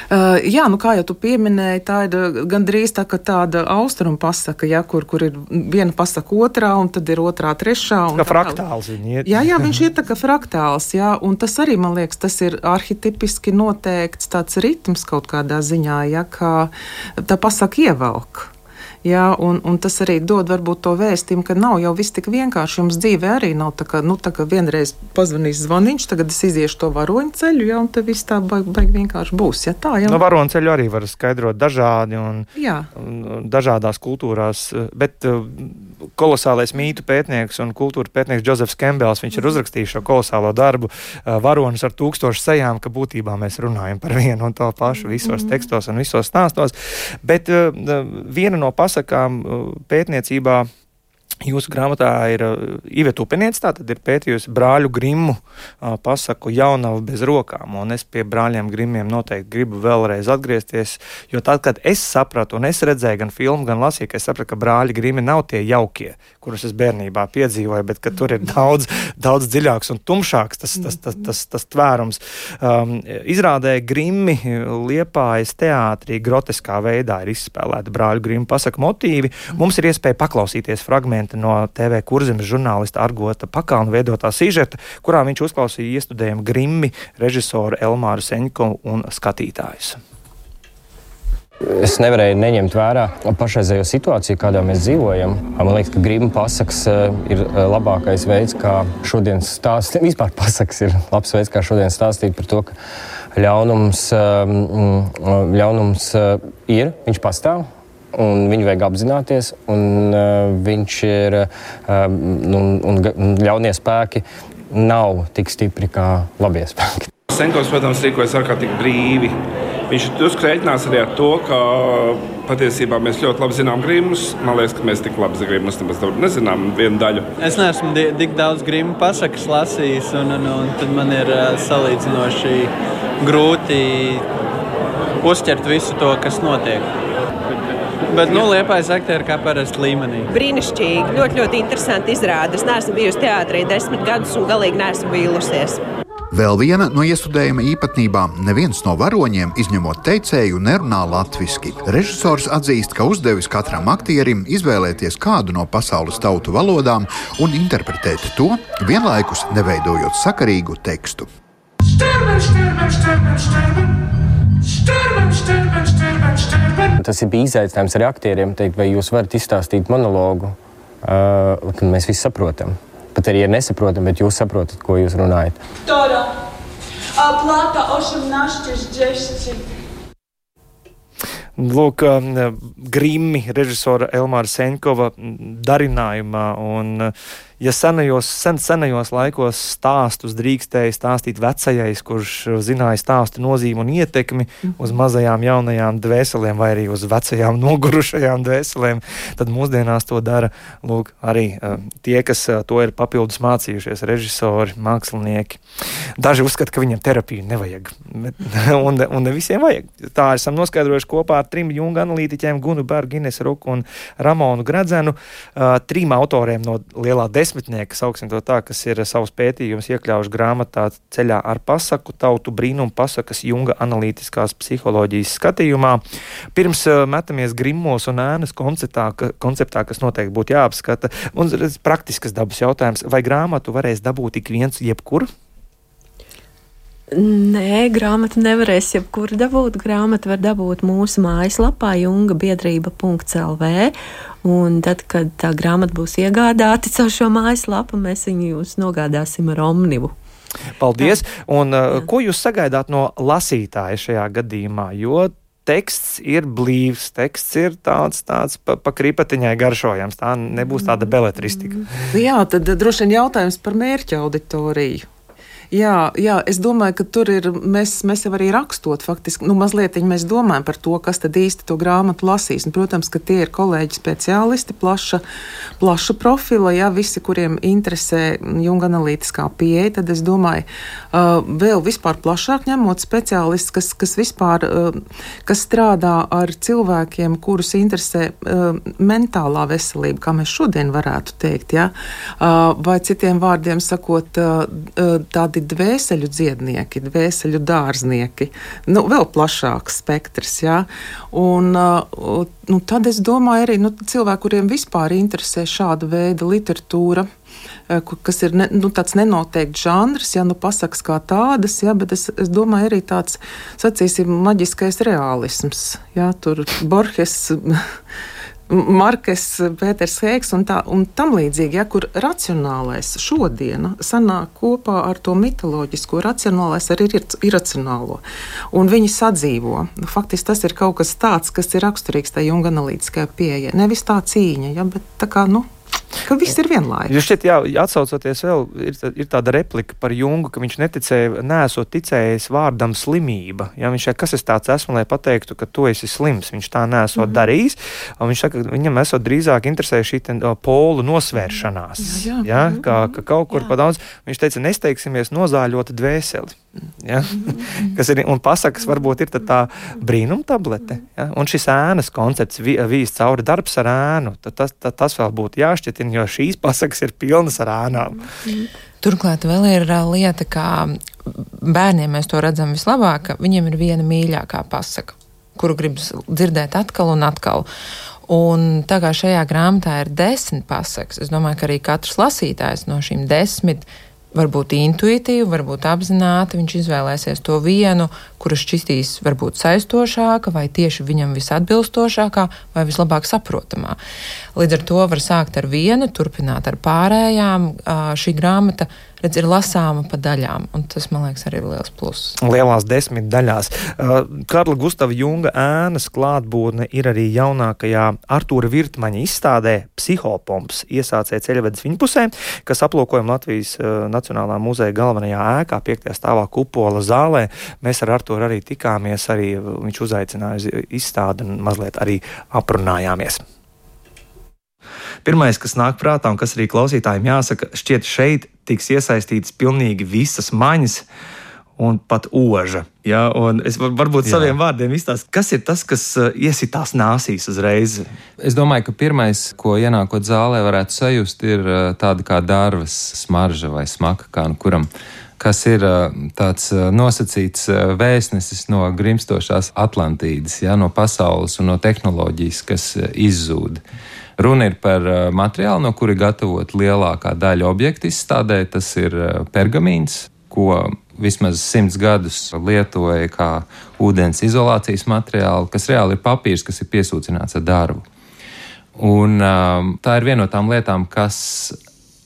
[SPEAKER 2] Uh, jā, nu kā jau tu pieminēji, tā ir uh, gandrīz tā, tāda austrumu pasaka, ja, kur, kur ir viena pasaka otrā, un tad ir otrā, trešā.
[SPEAKER 1] Kā fraktāls viņa
[SPEAKER 2] ir. Jā, jā, viņš ir tā kā fraktāls, jā, un tas arī, man liekas, tas ir arhitipiski noteikts tāds ritms kaut kādā ziņā, ja, kā tā pasaka ievelk. Jā, un, un tas arī dod varbūt to vēstījumu, ka nav jau viss tik vienkārši. Jums dzīve arī nav tā, ka, nu, tā kā vienreiz pazvanīs zvaniņš, tagad es iziešu to varoņu ceļu, ja, un tad viss tā baigi baig vienkārši būs. Ja, tā jau
[SPEAKER 1] no varoņu ceļu arī var skaidrot dažādi un, un dažādās kultūrās, bet uh, kolosālais mītu pētnieks un kultūra pētnieks Džozefs Kembels, viņš ir mhm. uzrakstījis šo kolosālo darbu uh, varonis ar tūkstošu sejām, ka būtībā mēs runājam par vienu un to pašu visos mhm. tekstos un visos stāstos. Bet uh, viena no pasakām uh, pētniecībā. Jūsu grāmatā ir uh, Iveta Upenieca, tā tad ir pētījusi brāļu grimu uh, pasaku jaunava bez rokām, un es pie brāļiem grimiem noteikti gribu vēlreiz atgriezties, jo tad, kad es sapratu, un es redzēju gan filmu, gan lasīju, ka es sapratu, ka brāļi grimi nav tie jaukie, kurus es bērnībā piedzīvoju, bet tur ir daudz, daudz dziļāks un tumšāks tas, tas, tas, tas, tas tvērums. Um, izrādē grimi Liepājas teātrī groteskā veidā ir izspēlēti brāļu grimu pasaku motīvi. Mums ir iespēja paklausīties fragment fragmenti no TV kurzemes žurnālista Argota Pakalna veidotā sižeta, kurā viņš uzklausīja iestudējumu Grimmi, režisoru Elmāru Seņko un skatītājus.
[SPEAKER 7] Es nevarēju neņemt vērā pašreizējo situāciju, kādā mēs dzīvojam. Man liekas, ka grīma pasakas eh, ir eh, labākais veids, kā šodien stāstīt. Vispār pasakas ir labs veids, kā šodien stāstīt par to, ka ļaunums, mm, ļaunums ir, viņš pastāv un viņu vajag apzināties. Un, uh, viņš ir um, un, un ļaunie spēki nav tik stipri kā labie spēki.
[SPEAKER 8] Senkovs, protams, rīkojas ārkārtīgi brīvi. Viņš drusku rēķinās arī ar to, ka patiesībā mēs ļoti labi zinām grīmus. Man liekas, ka mēs tik labi grīmus nemaz nezinām vienu daļu.
[SPEAKER 9] Es neesmu tik daudz grīmu pasakas lasījis, un, un, un tad man ir uh, salīdzinoši grūti uztvert visu to, kas notiek. Bet, nu, liepais aktieri kā parasti līmenī.
[SPEAKER 10] Brīnišķīgi, ļoti, ļoti interesanti izrāda. Es neesmu bijusi teātrī desmit gadus un galīgi neesmu vīlusies.
[SPEAKER 11] Vēl viena no iestudējuma īpatnībām - neviens no varoņiem, izņemot teicēju, nerunā latviešu. Režisors atzīst, ka uzdevis katram aktierim izvēlēties kādu no pasaules tautu valodām un interpretēt to, vienlaikus neveidojot sakarīgu tekstu. Sterben, sterben, sterben, sterben.
[SPEAKER 7] Sterben, sterben, sterben, sterben. Tas bijis izaicinājums arī aktieriem, teikt, vai jūs varat izstāstīt monologu, uh, tad mēs visi saprotam. Pat arī, ja nesaprotam, bet jūs saprotat, ko jūs runājat. Tora,
[SPEAKER 1] plata 18 džešķi. Lūk, Grimmi, režisora Elmāra Senkova darinājumā. Un, ja senajos, sen, senajos laikos stāstus drīkstēja stāstīt vecajais, kurš zināja stāstu nozīmi un ietekmi mm. uz mazajām jaunajām dvēselēm, vai arī uz vecajām nogurušajām dvēselēm, tad mūsdienās to dara lūk, arī uh, tie, kas uh, to ir papildus mācījušies, režisori, mākslinieki. Daži uzskata, ka viņiem terapiju nevajag, bet, un, un ne visiem vajag. Tā esam noskaidrojuši kopā ar trim jungu analītiķiem, Gunu Bergu, Ines Ruku un Ramonu Gradzenu, uh, trim autoriem no lielā desmit desmitnieki, sauksim to tā, kas ir savus pētījumus iekļāvuši grāmatā Ceļā ar pasaku, tautu brīnumu pasakas Junga analītiskās psiholoģijas skatījumā. Pirms uh, metamies grimos un ēnas konceptā, ka, konceptā kas noteikti būtu jāapskata, un praktiskas dabas jautājums, vai grāmatu varēs dabūt ik viens jebkur?
[SPEAKER 3] Nē, grāmatu nevarēs jebkur dabūt. Grāmatu var dabūt mūsu mājaslapā, junga biedrība.lv. Un tad, kad tā grāmata būs iegādāta caur šo mājaslapu, mēs viņu jūs nogādāsim ar omnibu.
[SPEAKER 1] Paldies! Un, uh, ko jūs sagaidāt no lasītāja šajā gadījumā? Jo teksts ir blīvs, teksts ir tāds, tāds pa, pa kripatiņai garšojams. Tā nebūs tāda beletristika.
[SPEAKER 2] Jā, tad droši vien jautājums par mērķa auditoriju. Jā, jā, es domāju, ka tur ir. Mēs, mēs jau arī rakstot, faktiski, nu, mazliet mēs domājam par to, kas tad īsti to grāmatu lasīs. Un, protams, ka tie ir kolēģi speciālisti, plaša, plaša profila, jā, visi, kuriem interesē junga analītiskā pieeja. Tad es domāju, uh, vēl vispār plašāk ņemot speciālistus, kas, kas vispār uh, kas strādā ar cilvēkiem, kurus interesē uh, mentālā veselība, kā mēs šodien varētu teikt, jā, uh, vai citiem vārdiem sakot, uh, tādi tādi dvēseļu dziednieki, dvēseļu dārznieki, nu, vēl plašāks spektrs. Jā. Un, uh, nu, tad es domāju, arī nu, cilvēki, kuriem vispār interesē šāda veida literatūra uh, kas ir ne, nu, tāds nenoteikts žanrs, ja nu pasakas kā tādas, ja, bet es, es domāju, arī tāds, sacīsim, maģiskais realisms. Ja, tur Borges Markes, Pēters Heiks un, tā, un tam līdzīgi, ja, kur racionālais šodiena sanāk kopā ar to mitoloģisko, racionālais arī ir iracionālo. Un viņi sadzīvo. Nu, faktiski tas ir kaut kas tāds, kas ir raksturīgs tai junga analītiskajai pieejai. Nevis tā cīņa, ja, bet tā kā, nu, Ka viss ir vienlaikus.
[SPEAKER 1] Šeit, jā, atsaucoties vēl, ir, ir tāda replika par Jungu, ka viņš neticēja, nesot ticējis vārdam slimība. Ja, viņš saka, kas es tāds esmu, lai pateiktu, ka tu esi slims. Viņš tā nesot mm -hmm. darījis. Viņš saka, ka viņam esot drīzāk interesē šī ten, o, polu nosvēršanās. Jā, jā. Ja, kā, ka kaut kur pa daudz. Viņš teica, nesteigsimies nozāļot dvēseli. Ja? Kas ir un pasakas, varbūt ir tā brīnuma tablete. Ja? Un šis ēnas koncepts, vīz cauri darbs ar ēnu, tas, tas, tas vēl būtu jāšķiet jāpietina, jo šīs pasakas ir pilnas ar ēnām.
[SPEAKER 4] Turklāt vēl ir lieta, kā bērniem mēs to redzam vislabāk, ka viņiem ir viena mīļākā pasaka, kuru gribas dzirdēt atkal un atkal. Un tā kā šajā grāmatā ir desmit pasakas, es domāju, ka arī katrs lasītājs no šīm desmit varbūt intuitīvi, varbūt apzināti viņš izvēlēsies to vienu, kura šķistīs varbūt saistošāka, vai tieši viņam visatbilstošākā, vai vislabāk saprotamā. Līdz ar to var sākt ar vienu, turpināt ar pārējām. Šī grāmata redz, ir lasāma pa daļām, tas, man liekas, arī ir liels pluss.
[SPEAKER 1] Lielās desmit daļās. Uh, Karla Gustava Junga ēnas klātbūtne ir arī jaunākajā Artūra Virtmaņa izstādē Psihopomps iesācēja ceļvedes viņpusē, kas aplūkojam Latvijas uh, Nacionālā muzeja galvenajā ēkā, piektajā stāvā kupola zālē. Mēs ar Artūru arī tikāmies, arī viņš uzaicināja uz izstādi un mazliet arī aprunājāmies. Pirmais, kas nāk prātā un kas arī klausītājiem jāsaka, šķiet, šeit tiks iesaistītas pilnīgi visas maņas. Un pat oža. Ja, un es varbūt Jā. saviem vārdiem izstāstīšu, kas ir tas, kas uh, iesitās nāsīs uzreiz.
[SPEAKER 12] Es domāju, ka pirmais, ko ienākot zālē, varētu sajust, ir uh, tāda kā dārvas smarža vai smaka, kā nu kuram kas ir uh, tāds nosacīts vēstnesis no grimstošās Atlantīdas, ja, no pasaules un no tehnoloģijas, kas izzūd. Runa ir par uh, materiālu, no kura gatavot lielākā daļa objektu izstādē. Tas ir uh, pergamīns, ko vismaz simts gadus lietoja kā ūdens izolācijas materiālu, kas reāli ir papīrs, kas ir piesūcināts ar darbu. Un, um, tā ir viena no tām lietām, kas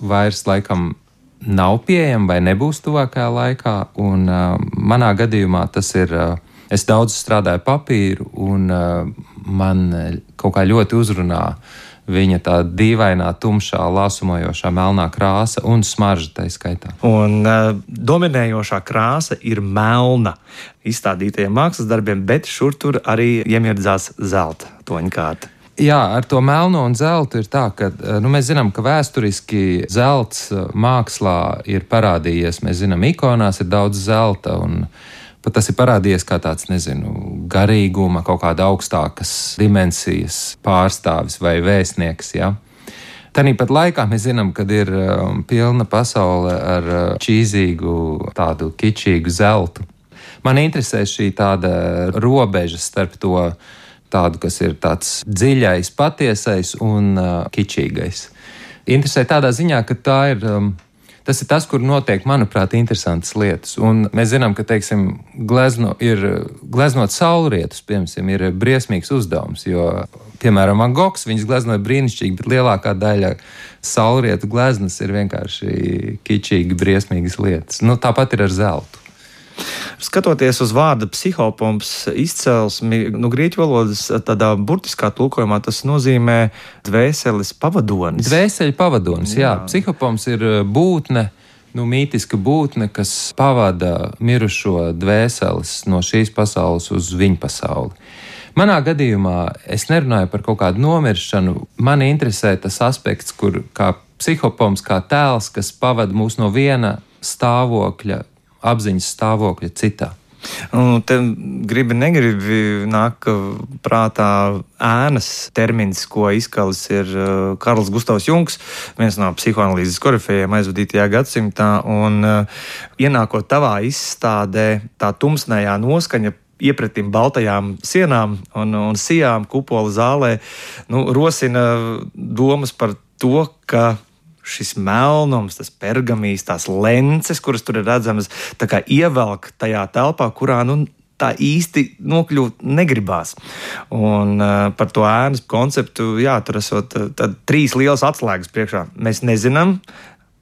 [SPEAKER 12] vairs laikam nav pieejama vai nebūs tuvākajā laikā. Un, uh, manā gadījumā tas ir. Uh, es daudz strādāju papīru, un uh, man kaut kā ļoti uzrunāja viņa tā dīvainā, tumšā, lāsumojošā melnā krāsa un smarža tā skaitā.
[SPEAKER 1] Un uh, dominējošā krāsa ir melna izstādītajiem mākslas darbiem, bet šur tur arī iemirdzās zelta toņkārta.
[SPEAKER 12] Jā, ar to melno un zeltu ir tā, ka e, nu, mēs zinām, ka vēsturiski zelts e, mākslā ir parādījies. Mēs zinām, ikonās ir daudz zelta. Un, uh, Pat tas ir parādījies kā tāds, nezinu, garīguma, kaut kāda augstākas dimensijas pārstāvis vai vēstnieks. Ja? Tāpat laikā mēs zinām, ka ir um, pilna pasaule ar uh, čīzīgu, tādu kičīgu zeltu. Man interesē šī tāda robeža starp to tādu, kas ir tāds dziļais, patiesais un uh, kičīgais. Interesē tādā ziņā, ka tā ir. Um, Tas ir tas, kur notiek, manuprāt, interesantas lietas. Un mēs zinām, ka, teiksim, glezno, ir, gleznot saulrietus, piemēram, ir briesmīgs uzdevums. Jo, piemēram, Van Gogs viņas gleznoja brīnišķīgi, bet lielākā daļa saulrietu gleznas ir vienkārši kičīgi, briesmīgas lietas. Nu, tāpat ir ar zeltu.
[SPEAKER 1] Skatoties uz vārda psihopomps izcelsmi, nu, grieķu valodas tādā burtiskā tulkojumā tas nozīmē dvēseles pavadonis.
[SPEAKER 12] Dvēseļu pavadonis, jā. jā. Psihopomps ir uh, būtne. Nu, mītiska būtne, kas pavada mirušo dvēseles no šīs pasaules uz viņu pasauli. Manā gadījumā es nerunāju par kaut kādu nomiršanu. Man interesē tas aspekts, kur kā psihopoms, kā tēls, kas pavada mūs no viena stāvokļa apziņas stāvokļa citā.
[SPEAKER 1] Un te gribi, negribi nāk prātā ēnas termins, ko izkalis ir uh, Karls Gustavs Junks, viens no psihoanalīzes korifējiem aizvadītajā gadsimtā. Un uh, ienākot tavā izstādē, tā tumsnējā noskaņa iepratim baltajām sienām un, un sijām kupola zālē, nu, rosina domas par to, ka šis melnums, tas pergamīs, tās lences, kuras tur ir redzamas, ievelk tajā telpā, kurā nu, tā īsti nokļūt negribās. Un uh, par to ēnas konceptu, jā, tur esot uh, trīs lielas atslēgas priekšā. Mēs nezinām,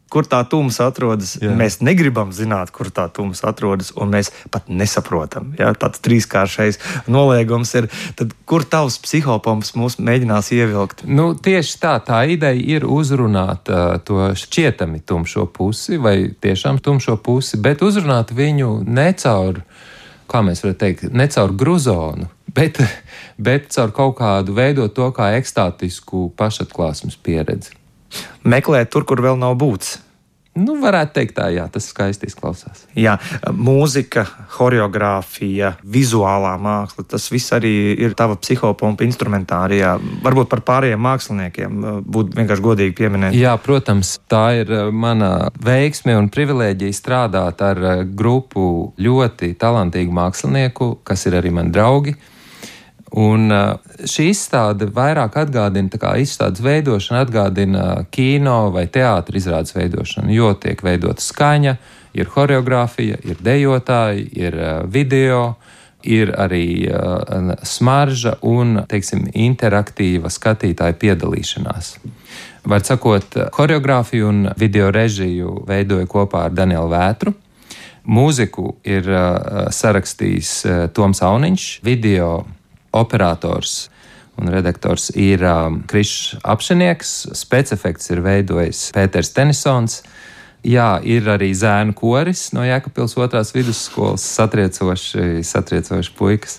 [SPEAKER 1] kur tā tums atrodas. Jā. Mēs negribam zināt, kur tā tums atrodas, un mēs pat nesaprotam. Ja? Tāds trīskāršais noliegums ir, tad kur tavs psihopoms mūs mēģinās ievilkt?
[SPEAKER 12] Nu, tieši tā, tā ideja ir uzrunāt uh, to šķietami tumšo pusi, vai tiešām tumšo pusi, bet uzrunāt viņu ne caur, kā mēs varam teikt, ne caur gruzonu. Bet, bet caur kaut kādu veidot to kā ekstātisku pašatklāsmes pieredzi
[SPEAKER 1] meklēt tur, kur vēl nav būts.
[SPEAKER 12] Nu, varētu teikt, tā, jā, tas skaisti izklausās.
[SPEAKER 1] Jā, mūzika, choreogrāfija, vizuālā māksla, tas viss arī ir tava psihopompa instrumentārijā. Varbūt par pārējiem māksliniekiem būtu vienkārši godīgi pieminēt.
[SPEAKER 12] Jā, protams, tā ir eh, mana veiksme un privilēģija strādāt ar eh, grupu ļoti talantīgu mākslinieku, kas ir arī mani draugi. Un šī izstāde vairāk atgādina, kā izstādes veidošana atgādina kino vai teātris izrādes veidošanu, jo tiek veidota skaņa, ir choreogrāfija, ir dejotāji, ir video, ir arī smarža un, teiksim, interaktīva skatītāja piedalīšanās. Var sakot, choreogrāfiju un video režiju veidoja kopā ar Danielu Vētru. Mūziku ir sarakstījis Toms Auniņš, video operators un redaktors ir um, Krišs Apšinieks, spēcefekts ir veidojis Pēters Tenisons. Jā, ir arī zēnu koris no Jēkabpils otrās vidusskolas, satriecoši, satriecoši puikas,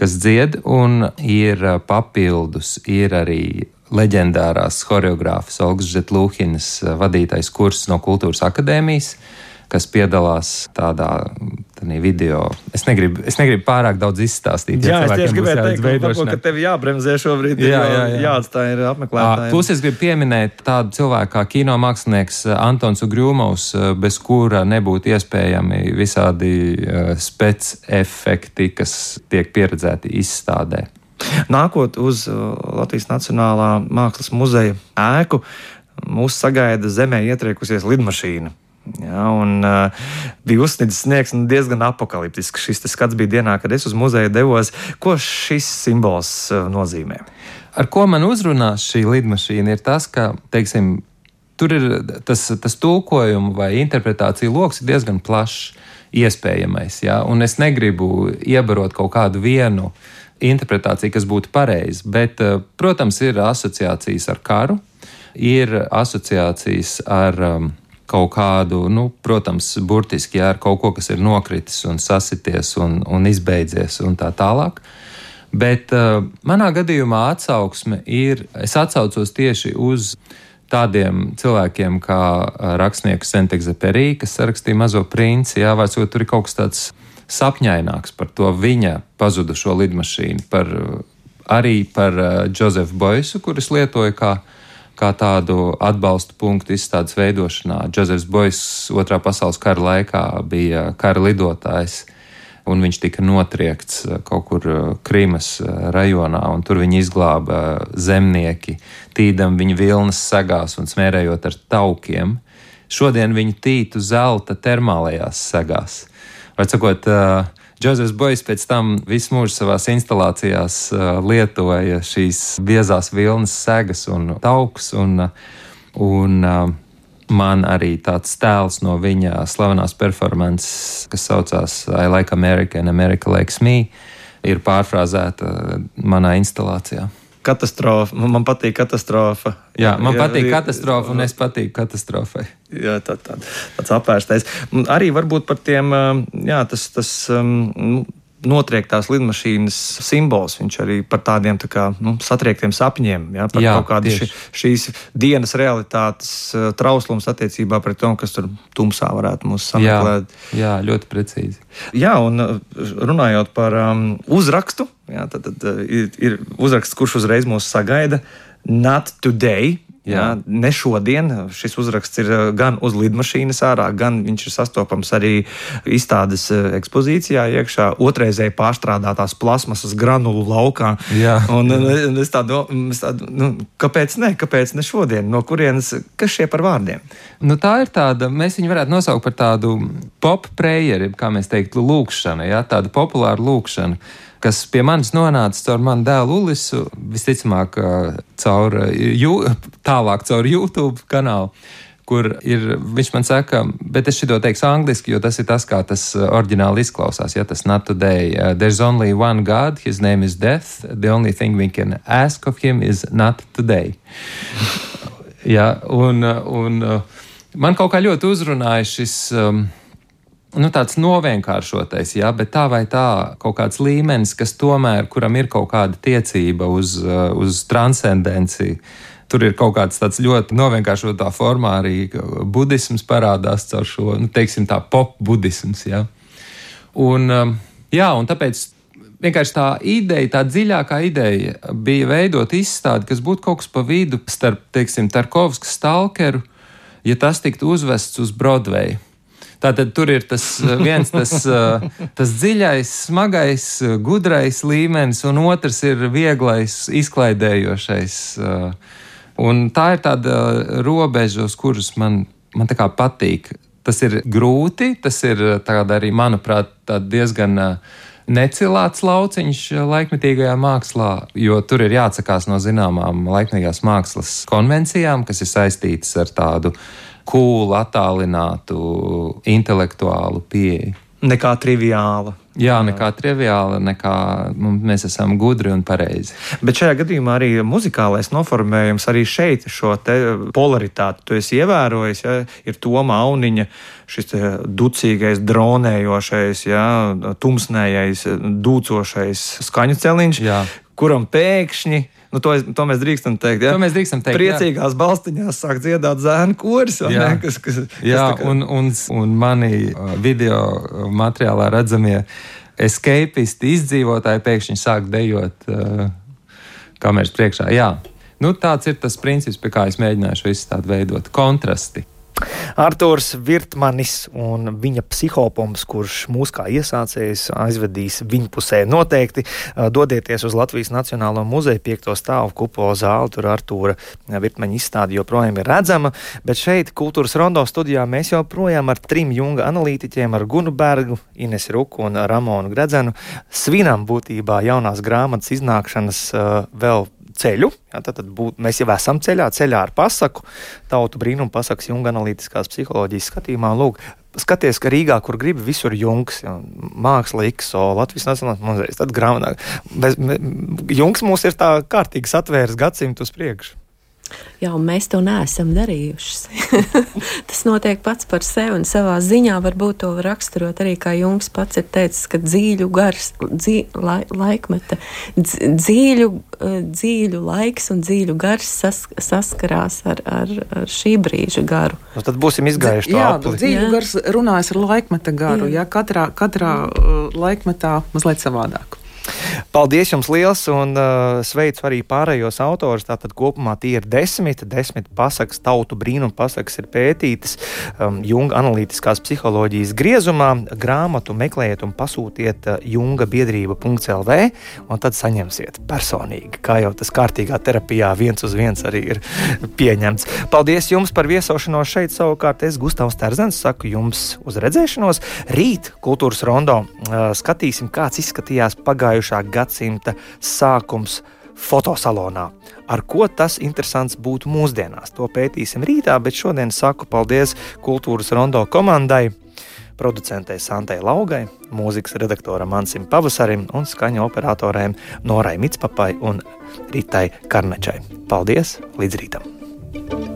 [SPEAKER 12] kas dzied, un ir uh, papildus, ir arī leģendārās choreogrāfas Olgas Žetlūhinas uh, vadītais kurs no Kultūras akadēmijas kas piedalās tādā video. Es negribu, es negribu pārāk daudz izstāstīt.
[SPEAKER 1] Jā, es tieši gribēju teikt, varbūt, ka tev jābremzē šobrīd. Jā, jā, jā. jāatstāj ir apmeklētājiem.
[SPEAKER 12] Plus es gribu pieminēt tādu cilvēku kā kino mākslinieks Antons Ugrūmovs, bez kura nebūtu iespējami visādi spec efekti, kas tiek pieredzēti izstādē.
[SPEAKER 1] Nākot uz Latvijas Nacionālā Mākslas muzeja ēku, mūs sagaida zemē ietriekusies lidmašīna. Ja, un, uh, bija uzsniedzis sniegs nu, diezgan apakaliptisks. Šis skats bija dienā, kad es uz muzeju devos. Ko šis simbols uh, nozīmē?
[SPEAKER 12] Ar ko man uzrunās šī lidmašīna, ir tas, ka teiksim, tur ir tas, tas tulkojuma vai interpretācija lokus diezgan plašs, iespējamais. Ja? Un es negribu iebarot kaut kādu vienu interpretāciju, kas būtu pareiza, bet, uh, protams, ir asociācijas ar karu, ir asociācijas ar um, kaut kādu, nu, protams, burtiski jā, ar kaut ko, kas ir nokritis un sasities un, un izbeidzies un tā tālāk. Bet uh, manā gadījumā atsauksme ir, es atsaucos tieši uz tādiem cilvēkiem kā uh, rakstnieks Sentekzeperī, kas rakstīja Mazo princi, jā, vai tur ir kaut kas tāds sapņaināks par to viņa pazudušo lidmašīnu, par, arī par uh, Josefu Boisu, kurus lietoja kā
[SPEAKER 13] kā tādu atbalstu punktu izstādes veidošanā. Džozefs Bois otrā pasaules kara laikā bija kara lidotājs. Un viņš tika notriekts kaut kur Krīmas rajonā, un tur viņi izglāba zemnieki, tīdam viņa vilnas segās un smērējot ar taukiem. Šodien viņi tītu zelta termālajās segās. Var sakot, uh, Džozefs Bois pēc tam visu mūžu savā instalācijās uh, lietoja šīs biezās vilnas segas un taukus. Un, un, uh, man arī tāds tēls no viņa slavenās performances, kas saucās I Like America and America Likes Me, ir pārfrāzēta manā instalācijā
[SPEAKER 1] katastrofa. Man patīk katastrofa.
[SPEAKER 13] Jā, man jā, patīk katastrofa, un es patīku katastrofai.
[SPEAKER 1] Jā, tā, tā, tāds apvērstais. Arī varbūt par tiem, jā, tas, tas um, notriektās lidmašīnas simbols. Viņš arī par tādiem tā kā, nu, satriektiem sapņiem, ja, par Jā, kaut kādu ši, šīs dienas realitātes uh, trauslums attiecībā pret to, kas tur tumsā varētu mūs sameklēt.
[SPEAKER 13] Jā, jā ļoti precīzi.
[SPEAKER 1] Jā, un uh, runājot par um, uzrakstu, jā, tad, tad uh, ir, ir uzraksts, kurš uzreiz mūs sagaida. Not today, Jā, ne šodien. Šis uzraksts ir eh, gan uz lidmašīnas ārā, gan viņš ir sastopams arī izstādes eh, ekspozīcijā iekšā, otrreizēji pārstrādātās plasmasas granulu laukā. Jā. Un, un es tādu, es tādu nu, kāpēc ne? Kāpēc ne šodien? No kurienes, kas šie par vārdiem?
[SPEAKER 13] Nu, tā ir tāda, mēs viņu varētu nosaukt par tādu pop prayer, kā mēs teiktu, lūkšanu, ja? tādu populāru lūkšanu kas pie manis nonāca caur manu dēlu Ulisu, visticamāk, caur, jū, tālāk caur YouTube kanālu. Kur ir, viņš man saka, bet es šo teikšu angliski, jo tas ir tas, kā tas oriģināli izklausās. Ja tas not today, uh, there's only one God, his name is death. The only thing we can ask of him is not today. ja, un, un man kaut kā ļoti uzrunāja šis. Um, nu, tāds novienkāršotais, jā, bet tā vai tā kaut kāds līmenis, kas tomēr, kuram ir kaut kāda tiecība uz, uh, uz transcendenci. Tur ir kaut kāds tāds ļoti novienkāršotā formā arī budisms parādās caur šo, nu, teiksim, tā pop-budisms. Jā. Un, um, jā, un tāpēc vienkārši tā ideja, tā dziļākā ideja bija veidot izstādi, kas būtu kaut kas pa vidu starp, teiksim, Tarkovskas stalkeru, ja tas tiktu uzvests uz Broadway. Tātad tur ir tas eh, viens tas, eh, tas dziļais, smagais, eh, gudrais līmenis, un otrs ir vieglais, izklaidējošais. Un tā ir tāda robeža, uz kuras man, man patīk. Tas ir grūti, tas ir arī, manuprāt, diezgan necilāts lauciņš laikmetīgajā mākslā, jo tur ir jāatsakās no zināmām laikmetīgās mākslas konvencijām, kas ir saistītas ar tādu kūlu, attālinātu, intelektuālu pieeju.
[SPEAKER 1] Nekā triviāla.
[SPEAKER 13] Jā, nekā triviāla, nekā mēs esam gudri un pareizi.
[SPEAKER 1] Bet šajā gadījumā arī muzikālais noformējums arī šeit šo polaritāti tu esi ievērojis. Ja, ir Toma Auniņa, šis ducīgais, dronējošais, ja, tumsnējais, dūcošais skaņu celiņš, jā. Kuram pēkšņi Nu, to, to mēs drīkstam teikt. Ja?
[SPEAKER 13] To mēs drīkstam teikt.
[SPEAKER 1] Priecīgās jā. balstiņās sāk dziedāt zēnu koris. Jā, ne, kas, kas,
[SPEAKER 13] jā kas kā... un, un, un mani uh, video materiālā redzamie escapisti, izdzīvotāji pēkšņi sāk dejot uh, kameras priekšā. Jā. Nu, tāds ir tas princips, pie kā es mēģināju šo izstādi veidot. Kontrasti.
[SPEAKER 1] Artūrs Virtmanis un viņa psihopoms, kurš mūs kā iesācējs aizvedīs viņa pusē. Noteikti dodieties uz Latvijas Nacionālo muzeju piekto stāvu kupola zāli, tur Artūra Virtmaņa izstāde joprojām ir redzama, bet šeit kultūras rondo studijā mēs joprojām ar trim junga analītiķiem, ar Gunu Bergu, Ines Ruku un Ramonu Gredzenu svinam būtībā jaunās grāmatas iznākšanas vēl ceļu. Jā, tad, tad būt, mēs jau esam ceļā, ceļā ar pasaku, tautu brīnumu pasakas, junga analītiskās psiholoģijas skatījumā. Lūk, skaties, ka Rīgā, kur gribi, visur jungs, jā, māksla, IKSO, Latvijas Nacionālais muzejs, tad grāmatā. Jungs mūs ir tā kārtīgi satvērs gadsimtu uz priekšu.
[SPEAKER 3] Jā, mēs to neesam darījuši. Tas notiek pats par sevi, un savā ziņā varbūt to var raksturot arī, kā Junkas pats ir teicis, ka dzīļu gars, dzī, lai, laikmeta, dzīļu, eh, dzīļu laiks un dzīļu gars sas, saskarās ar, ar, ar šī brīža garu.
[SPEAKER 1] Nu, tad būsim izgājuši to
[SPEAKER 2] jā, apli. Dzīļu jā. gars runājas ar laikmeta garu, jā. Jā, katrā, katrā uh, laikmetā mazliet savādāk.
[SPEAKER 1] Paldies jums liels un uh, sveicu arī pārējos autors. Tātad kopumā tie ir desmit, desmit pasakas, tautu brīnumu pasakas ir pētītas um, Junga analītiskās psiholoģijas griezumā. Grāmatu meklējiet un pasūtiet uh, junga biedrība.lv un tad saņemsiet personīgi, kā jau tas kārtīgā terapijā viens uz viens arī ir pieņemts. Paldies jums par viesošanos šeit. Savukārt es Gustavs Terzens saku jums uz redzēšanos. Rīt kultūras rondo uh, skatīsim, kāds izskatījās pagājušā gadsimta sākums fotosalonā. Ar ko tas interesants būtu mūsdienās? To pētīsim rītā, bet šodien saku paldies kultūras rondo komandai, producentei Santai Laugai, mūzikas redaktoram Ansim Pavasarim un skaņu operatoriem Norai Mitspapai un Ritai Karnačai. Paldies! Līdz rītam!